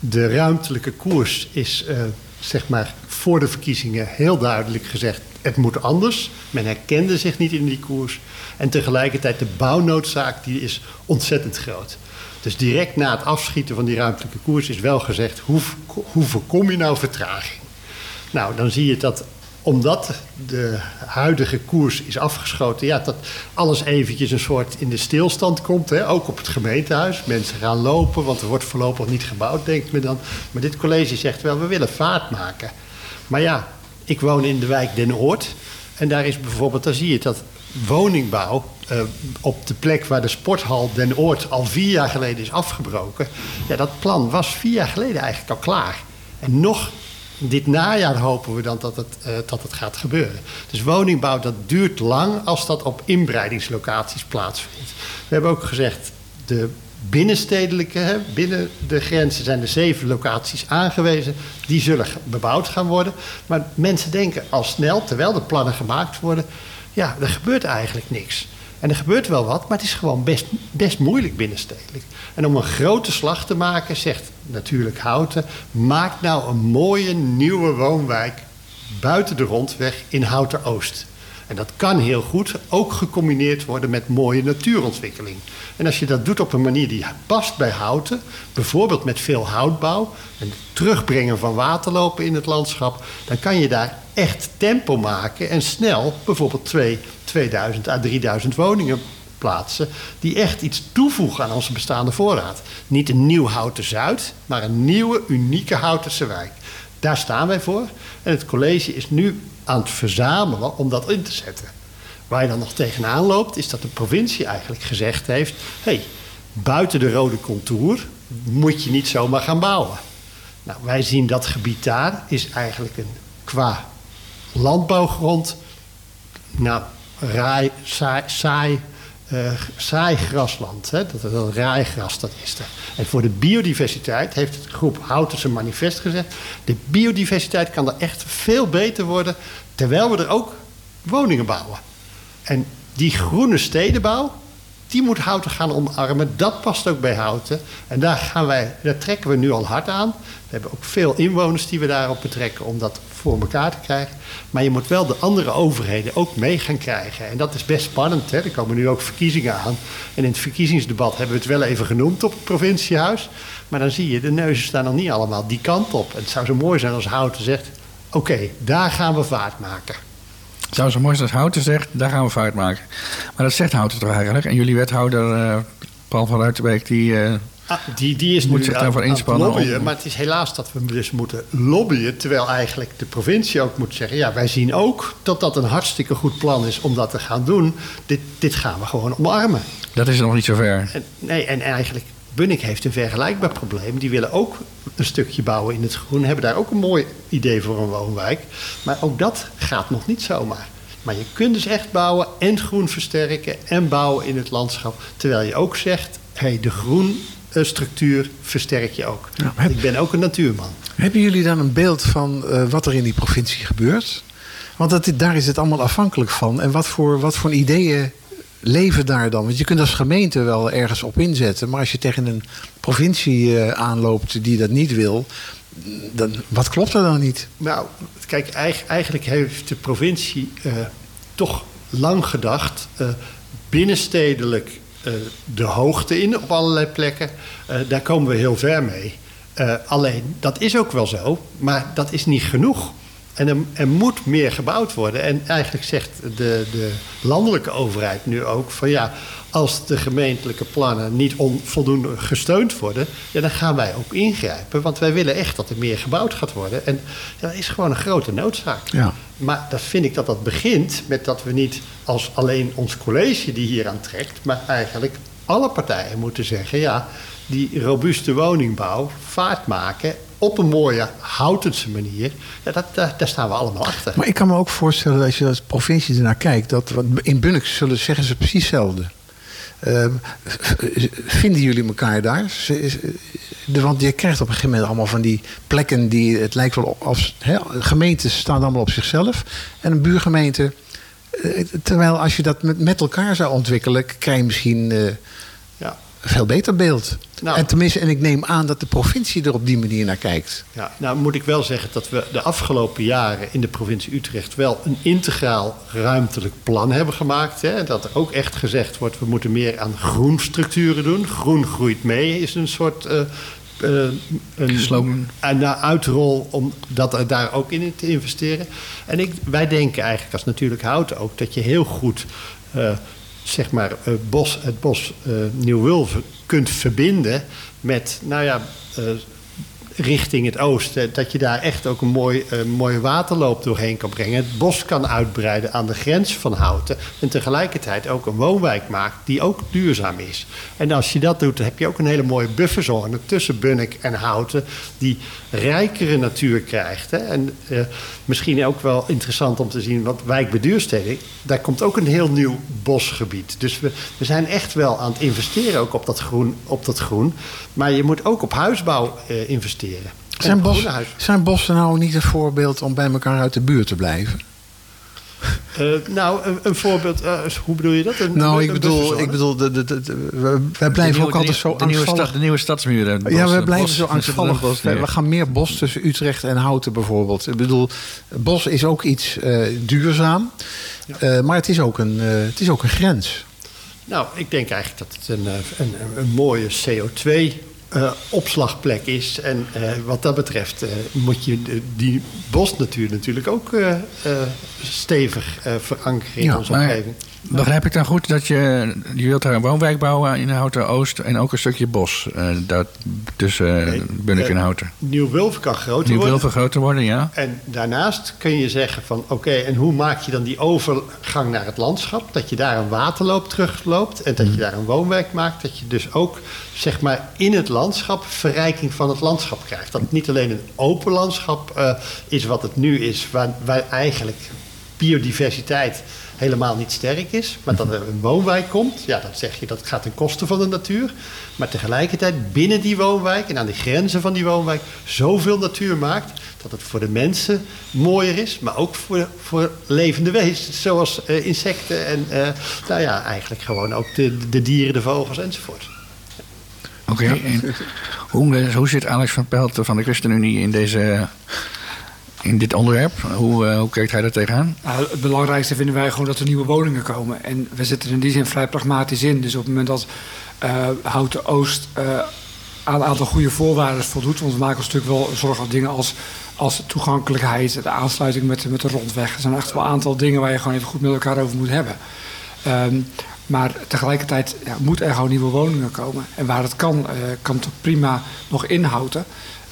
De ruimtelijke koers is eh, zeg maar voor de verkiezingen heel duidelijk gezegd: het moet anders. Men herkende zich niet in die koers. En tegelijkertijd de bouwnoodzaak die is ontzettend groot. Dus direct na het afschieten van die ruimtelijke koers is wel gezegd: hoe, hoe voorkom je nou vertraging? Nou, dan zie je dat omdat de huidige koers is afgeschoten, ja, dat alles eventjes een soort in de stilstand komt. Hè? Ook op het gemeentehuis. Mensen gaan lopen, want er wordt voorlopig niet gebouwd, denkt men dan. Maar dit college zegt wel, we willen vaart maken. Maar ja, ik woon in de wijk Den Oord. En daar is bijvoorbeeld, daar zie je dat woningbouw eh, op de plek waar de sporthal Den Oord al vier jaar geleden is afgebroken. Ja, dat plan was vier jaar geleden eigenlijk al klaar. En nog dit najaar hopen we dan dat het, eh, dat het gaat gebeuren. Dus woningbouw, dat duurt lang als dat op inbreidingslocaties plaatsvindt. We hebben ook gezegd, de binnenstedelijke, hè, binnen de grenzen zijn er zeven locaties aangewezen. Die zullen bebouwd gaan worden. Maar mensen denken al snel, terwijl de plannen gemaakt worden... ja, er gebeurt eigenlijk niks. En er gebeurt wel wat, maar het is gewoon best, best moeilijk binnenstedelijk. En om een grote slag te maken, zegt natuurlijk Houten... maak nou een mooie nieuwe woonwijk buiten de rondweg in Houten Oost. En dat kan heel goed ook gecombineerd worden met mooie natuurontwikkeling. En als je dat doet op een manier die past bij houten, bijvoorbeeld met veel houtbouw en het terugbrengen van waterlopen in het landschap, dan kan je daar echt tempo maken en snel bijvoorbeeld twee, 2000 à 3000 woningen plaatsen die echt iets toevoegen aan onze bestaande voorraad. Niet een nieuw houten Zuid, maar een nieuwe, unieke houtense wijk. Daar staan wij voor. En het college is nu aan het verzamelen om dat in te zetten. Waar je dan nog tegenaan loopt, is dat de provincie eigenlijk gezegd heeft: hé, hey, buiten de rode contour moet je niet zomaar gaan bouwen. Nou, wij zien dat gebied daar is eigenlijk een qua landbouwgrond, nou, raai, saai, saai, eh, saai grasland. Hè? Dat, dat raaigras, dat is er. En voor de biodiversiteit heeft het groep Houtense Manifest gezegd... de biodiversiteit kan er echt veel beter worden... terwijl we er ook woningen bouwen. En die groene stedenbouw, die moet Houten gaan omarmen. Dat past ook bij Houten. En daar, gaan wij, daar trekken we nu al hard aan. We hebben ook veel inwoners die we daarop betrekken om dat voor elkaar te krijgen. Maar je moet wel de andere overheden ook mee gaan krijgen. En dat is best spannend. Hè? Er komen nu ook verkiezingen aan. En in het verkiezingsdebat hebben we het wel even genoemd op het provinciehuis. Maar dan zie je, de neuzen staan nog niet allemaal die kant op. En het zou zo mooi zijn als Houten zegt... oké, daar gaan we vaart maken. Het zou zo mooi zijn als Houten zegt, daar gaan we fout maken. Maar dat zegt Houten toch eigenlijk? En jullie wethouder eh, Paul van Ruitenbeek, die... eh, Ah, die, die is Moet nu zich aan- daarvoor inspannen lobbyen, om- Maar het is helaas dat we dus moeten lobbyen... terwijl eigenlijk de provincie ook moet zeggen... ja, wij zien ook dat dat een hartstikke goed plan is om dat te gaan doen. Dit, dit gaan we gewoon omarmen. dat is nog niet zo ver. En, nee, en eigenlijk, Bunnik heeft een vergelijkbaar probleem. Die willen ook een stukje bouwen in het groen. Hebben daar ook een mooi idee voor een woonwijk. Maar ook dat gaat nog niet zomaar. Maar je kunt dus echt bouwen en groen versterken en bouwen in het landschap. Terwijl je ook zegt, hey, de groenstructuur versterk je ook. Heb- Ik ben ook een natuurman. Hebben jullie dan een beeld van eh, wat er in die provincie gebeurt? Want dat, daar is het allemaal afhankelijk van. En wat voor, wat voor ideeën leven daar dan? Want je kunt als gemeente wel ergens op inzetten. Maar als je tegen een provincie eh, aanloopt die dat niet wil... Dan, wat klopt er dan niet? Nou, kijk, eig- eigenlijk heeft de provincie eh, toch lang gedacht, eh, binnenstedelijk de hoogte in op allerlei plekken. Daar komen we heel ver mee. Alleen, dat is ook wel zo, maar dat is niet genoeg. En er, er moet meer gebouwd worden. En eigenlijk zegt de, de landelijke overheid nu ook van ja, als de gemeentelijke plannen niet on, voldoende gesteund worden, ja, dan gaan wij ook ingrijpen. Want wij willen echt dat er meer gebouwd gaat worden. En ja, dat is gewoon een grote noodzaak. Ja. Maar dat vind ik dat dat begint met dat we niet als alleen ons college die hier aan trekt, maar eigenlijk alle partijen moeten zeggen: ja, die robuuste woningbouw vaart maken op een mooie houtense manier. Dat, daar, daar staan we allemaal achter. Maar ik kan me ook voorstellen dat als je als provincie ernaar kijkt... Dat, in Bunnik zullen zeggen ze precies hetzelfde. Ehm, vinden jullie elkaar daar? De- Want je krijgt op een gegeven moment allemaal van die plekken die het lijkt wel als gemeentes staan allemaal op zichzelf en een buurgemeente. eh, Terwijl als je dat met, elkaar zou ontwikkelen, krijg je misschien eh, veel beter beeld. Nou. En tenminste, en ik neem aan dat de provincie er op die manier naar kijkt. Ja, nou moet ik wel zeggen dat we de afgelopen jaren in de provincie Utrecht wel een integraal ruimtelijk plan hebben gemaakt. Hè. Dat er ook echt gezegd wordt, we moeten meer aan groenstructuren doen. Groen groeit mee is een soort eh, eh, een, Slogan. een uitrol om dat er daar ook in te investeren. En ik, wij denken eigenlijk als natuurlijk houten ook dat je heel goed eh, zeg maar, eh, bos, het bos eh Nieuw-Wulven kunt verbinden met, nou ja, eh, richting het oosten. Dat je daar echt ook een mooi, eh, mooie waterloop doorheen kan brengen. Het bos kan uitbreiden aan de grens van Houten. En tegelijkertijd ook een woonwijk maakt die ook duurzaam is. En als je dat doet, dan heb je ook een hele mooie bufferzone tussen Bunnik en Houten. Die rijkere natuur krijgt. Hè? En eh, misschien ook wel interessant om te zien, want wijk daar komt ook een heel nieuw bosgebied. Dus we, we zijn echt wel aan het investeren ook op dat groen. Op dat groen. Maar je moet ook op huisbouw eh, investeren. Zijn, bos, zijn bossen nou niet een voorbeeld om bij elkaar uit de buurt te blijven? Eh, nou, een, een voorbeeld. Eh, hoe bedoel je dat? Nou, ik bedoel, ik bedoel de, de, we, wij blijven ook altijd zo de angstvallig. De nieuwe stadsmuren. Ja, we blijven zo angstvallig. We gaan meer bos tussen Utrecht en Houten bijvoorbeeld. Ik bedoel, bos is ook iets eh, duurzaam. Maar het is, ook een, het is ook een grens. Nou, ik denk eigenlijk dat het een, een mooie CO2 eh, opslagplek is. En eh, wat dat betreft eh, moet je de, die bosnatuur natuurlijk ook stevig verankeren in onze omgeving. Begrijp ik dan goed dat je, je wilt daar een woonwijk bouwen in Houten Oost en ook een stukje bos eh, dat, tussen Nee, Bunnik en eh, Houten? Nieuw-Wulven kan groter worden. wil groter worden, ja? En daarnaast kun je zeggen van oké, en hoe maak je dan die overgang naar het landschap? Dat je daar een waterloop terugloopt en dat je daar een woonwijk maakt. Dat je dus ook zeg maar in het landschap verrijking van het landschap krijgt. Dat het niet alleen een open landschap eh, is wat het nu is, waar, waar eigenlijk biodiversiteit helemaal niet sterk is. Maar dat er een woonwijk komt, ja, dan zeg je dat gaat ten koste van de natuur. Maar tegelijkertijd binnen die woonwijk en aan de grenzen van die woonwijk zoveel natuur maakt dat het voor de mensen mooier is, maar ook voor, voor levende wezens, zoals eh, insecten en eh, nou ja, eigenlijk gewoon ook de, de dieren, de vogels enzovoort. Oké. Hoe, eh, hoe zit Alex van Pelt van de ChristenUnie in, deze, in dit onderwerp? Hoe, eh, hoe kijkt hij daar tegenaan? Nou, het belangrijkste vinden wij gewoon dat er nieuwe woningen komen. En we zitten in die zin vrij pragmatisch in. Dus op het moment dat eh Houten Oost eh, aan een aantal goede voorwaarden voldoet... want we maken ons natuurlijk wel zorgen aan dingen als, als toegankelijkheid... de aansluiting met, de- met de rondweg. Er zijn echt wel een aantal dingen waar je gewoon even goed met elkaar over moet hebben. Ehm, maar tegelijkertijd ja, moet er gewoon nieuwe woningen komen. En waar het kan, kan het prima nog inhouden.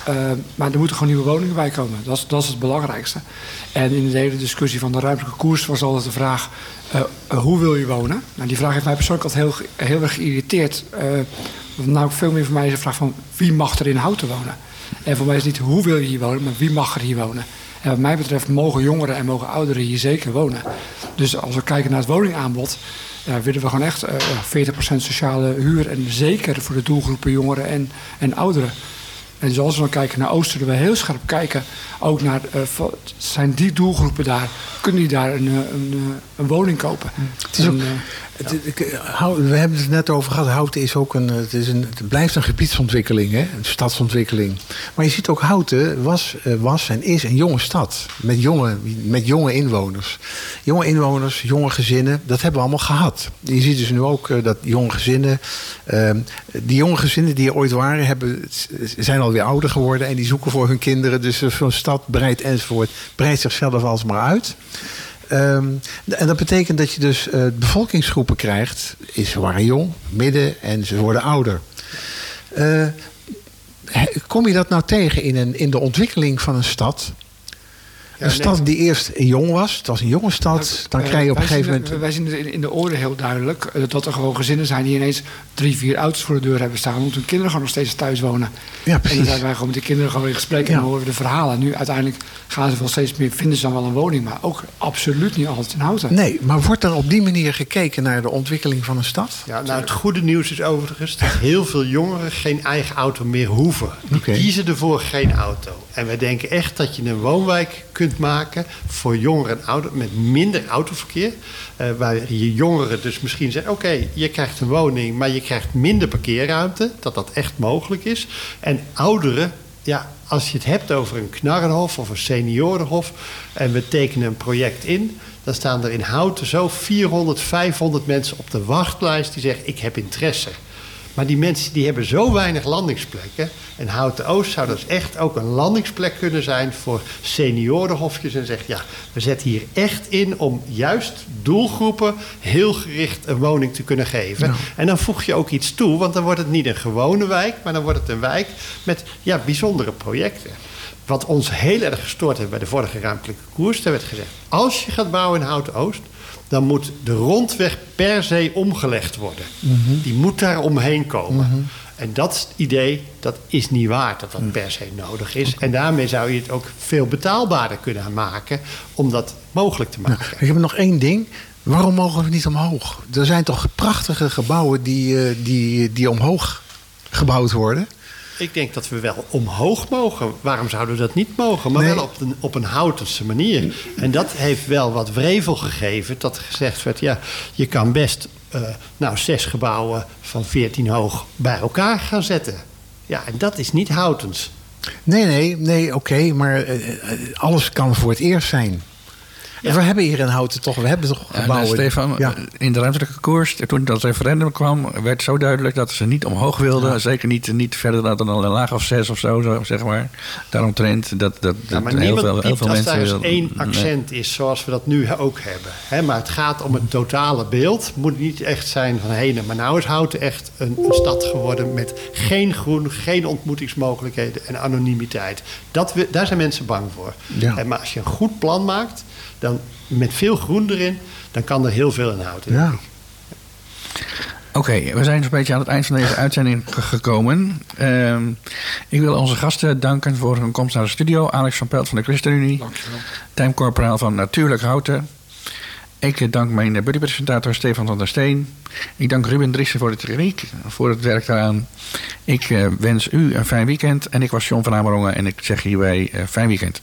Eh, maar er moeten gewoon nieuwe woningen bij komen. Dat is, dat is het belangrijkste. En in de hele discussie van de ruimtelijke koers was altijd de vraag... eh, eh, hoe wil je wonen? Nou, die vraag heeft mij persoonlijk altijd heel, heel erg geïrriteerd. Want nou, veel meer voor mij is de vraag van... wie mag er in Houten wonen? En voor mij is het niet hoe wil je hier wonen, maar wie mag er hier wonen? En wat mij betreft mogen jongeren en mogen ouderen hier zeker wonen. Dus als we kijken naar het woningaanbod... Ja, willen we gewoon echt eh, ja, 40% sociale huur. En zeker voor de doelgroepen jongeren en, en ouderen. En zoals we dan kijken naar Oosten, we heel scherp kijken ook naar, eh, zijn die doelgroepen daar, kunnen die daar een, eh, een, eh, een woning kopen? Het is En, Eh, we hebben het net over gehad. Houten is ook een, eh, het, is een, het blijft een gebiedsontwikkeling, hè? een stadsontwikkeling. Maar je ziet ook, Houten was, eh, was en is een jonge stad. Met jonge, met jonge inwoners. Jonge inwoners, jonge gezinnen, dat hebben we allemaal gehad. Je ziet dus nu ook dat jonge gezinnen. eh, die jonge gezinnen die er ooit waren, hebben, zijn alweer ouder geworden. En die zoeken voor hun kinderen. Dus zo'n stad breidt enzovoort. breidt zichzelf alsmaar uit. Ehm, en dat betekent dat je dus eh, bevolkingsgroepen krijgt. Is, waren jong, midden en ze worden ouder. Eh, kom je dat nou tegen in, een, in de ontwikkeling van een stad? Een stad die eerst jong was, het was een jonge stad. Dan eh, krijg je op een wij gegeven zien, moment. Wij zien het in, in de orde heel duidelijk eh, dat er gewoon gezinnen zijn die ineens drie, vier auto's voor de deur hebben staan. Omdat hun kinderen gewoon nog steeds thuis wonen. Ja, En precies. dan zijn wij gewoon met de kinderen gewoon in gesprek en Ja. dan horen we de verhalen. Nu uiteindelijk gaan ze wel steeds meer, vinden ze dan wel een woning, maar ook absoluut niet altijd in houten. Nee, maar wordt er op die manier gekeken naar de ontwikkeling van een stad? Ja, nou, het goede nieuws is overigens dat heel veel jongeren geen eigen auto meer hoeven. Die kiezen ervoor geen auto. En wij denken echt dat je een woonwijk kunt maken voor jongeren en ouderen met minder autoverkeer. Eh, waar je jongeren dus misschien zeggen: oké, je krijgt een woning, maar je krijgt minder parkeerruimte. Dat dat echt mogelijk is. En ouderen, ja, als je het hebt over een knarrenhof of een seniorenhof. en we tekenen een project in. dan staan er in Houten zo 400, 500 mensen op de wachtlijst die zeggen: ik heb interesse. Maar die mensen die hebben zo weinig landingsplekken. En Houten Oost zou dus echt ook een landingsplek kunnen zijn voor seniorenhofjes. En zegt ja, we zetten hier echt in om juist doelgroepen heel gericht een woning te kunnen geven. En dan voeg je ook iets toe, want dan wordt het niet een gewone wijk, maar dan wordt het een wijk met ja, bijzondere projecten. Wat ons heel erg gestoord heeft bij de vorige ruimtelijke koers, daar werd gezegd: als je gaat bouwen in Houten Oost, dan moet de rondweg per se omgelegd worden. Die moet daar omheen komen. En dat idee, dat is niet waar dat dat per se nodig is. En daarmee zou je het ook veel betaalbaarder kunnen maken om dat mogelijk te maken. Ik heb nog één ding. Waarom mogen we niet omhoog? Er zijn toch prachtige gebouwen die, eh, die, die omhoog gebouwd worden? Ik denk dat we wel omhoog mogen. Waarom zouden we dat niet mogen? Maar Nee. wel op een, op een houtense manier. En dat heeft wel wat wrevel gegeven. Dat gezegd werd, ja, je kan best eh, nou, zes gebouwen van 14 hoog bij elkaar gaan zetten. Ja, en dat is niet houtens. Nee, nee, nee, oké, maar eh, eh, alles kan voor het eerst zijn. We hebben hier in Houten toch, we hebben toch Ja, gebouwen. nou, Stefan, Ja. in de ruimtelijke koers, toen dat referendum kwam, werd zo duidelijk dat ze niet omhoog wilden. Zeker niet, niet verder dan een laag of zes of zo, zo, zeg maar. Daaromtrent dat, dat, Ja, dat maar heel niemand veel, heel veel als mensen... daar eens één Nee. accent is, zoals we dat nu ook hebben. Hè, maar het gaat om het totale beeld. Het moet niet echt zijn van... hé, maar nou is Houten echt een, een stad geworden... met geen groen, geen ontmoetingsmogelijkheden en anonimiteit. Dat we, daar zijn mensen bang voor. Ja. En, maar als je een goed plan maakt, dan met veel groen erin... dan kan er heel veel in Houten. Ja. Oké, we zijn zo'n beetje aan het eind van deze uitzending ge- gekomen. Ehm, ik wil onze gasten danken voor hun komst naar de studio. Alex van Pelt van de ChristenUnie. Dankjewel. Tijm Corporaal van Natuurlijk Houten. Ik dank mijn buddypresentator Stefan van der Steen. Ik dank Ruben Driessen voor de techniek, voor het werk daaraan. Ik eh, wens u een fijn weekend. En ik was John van Amerongen en ik zeg hierbij eh, fijn weekend.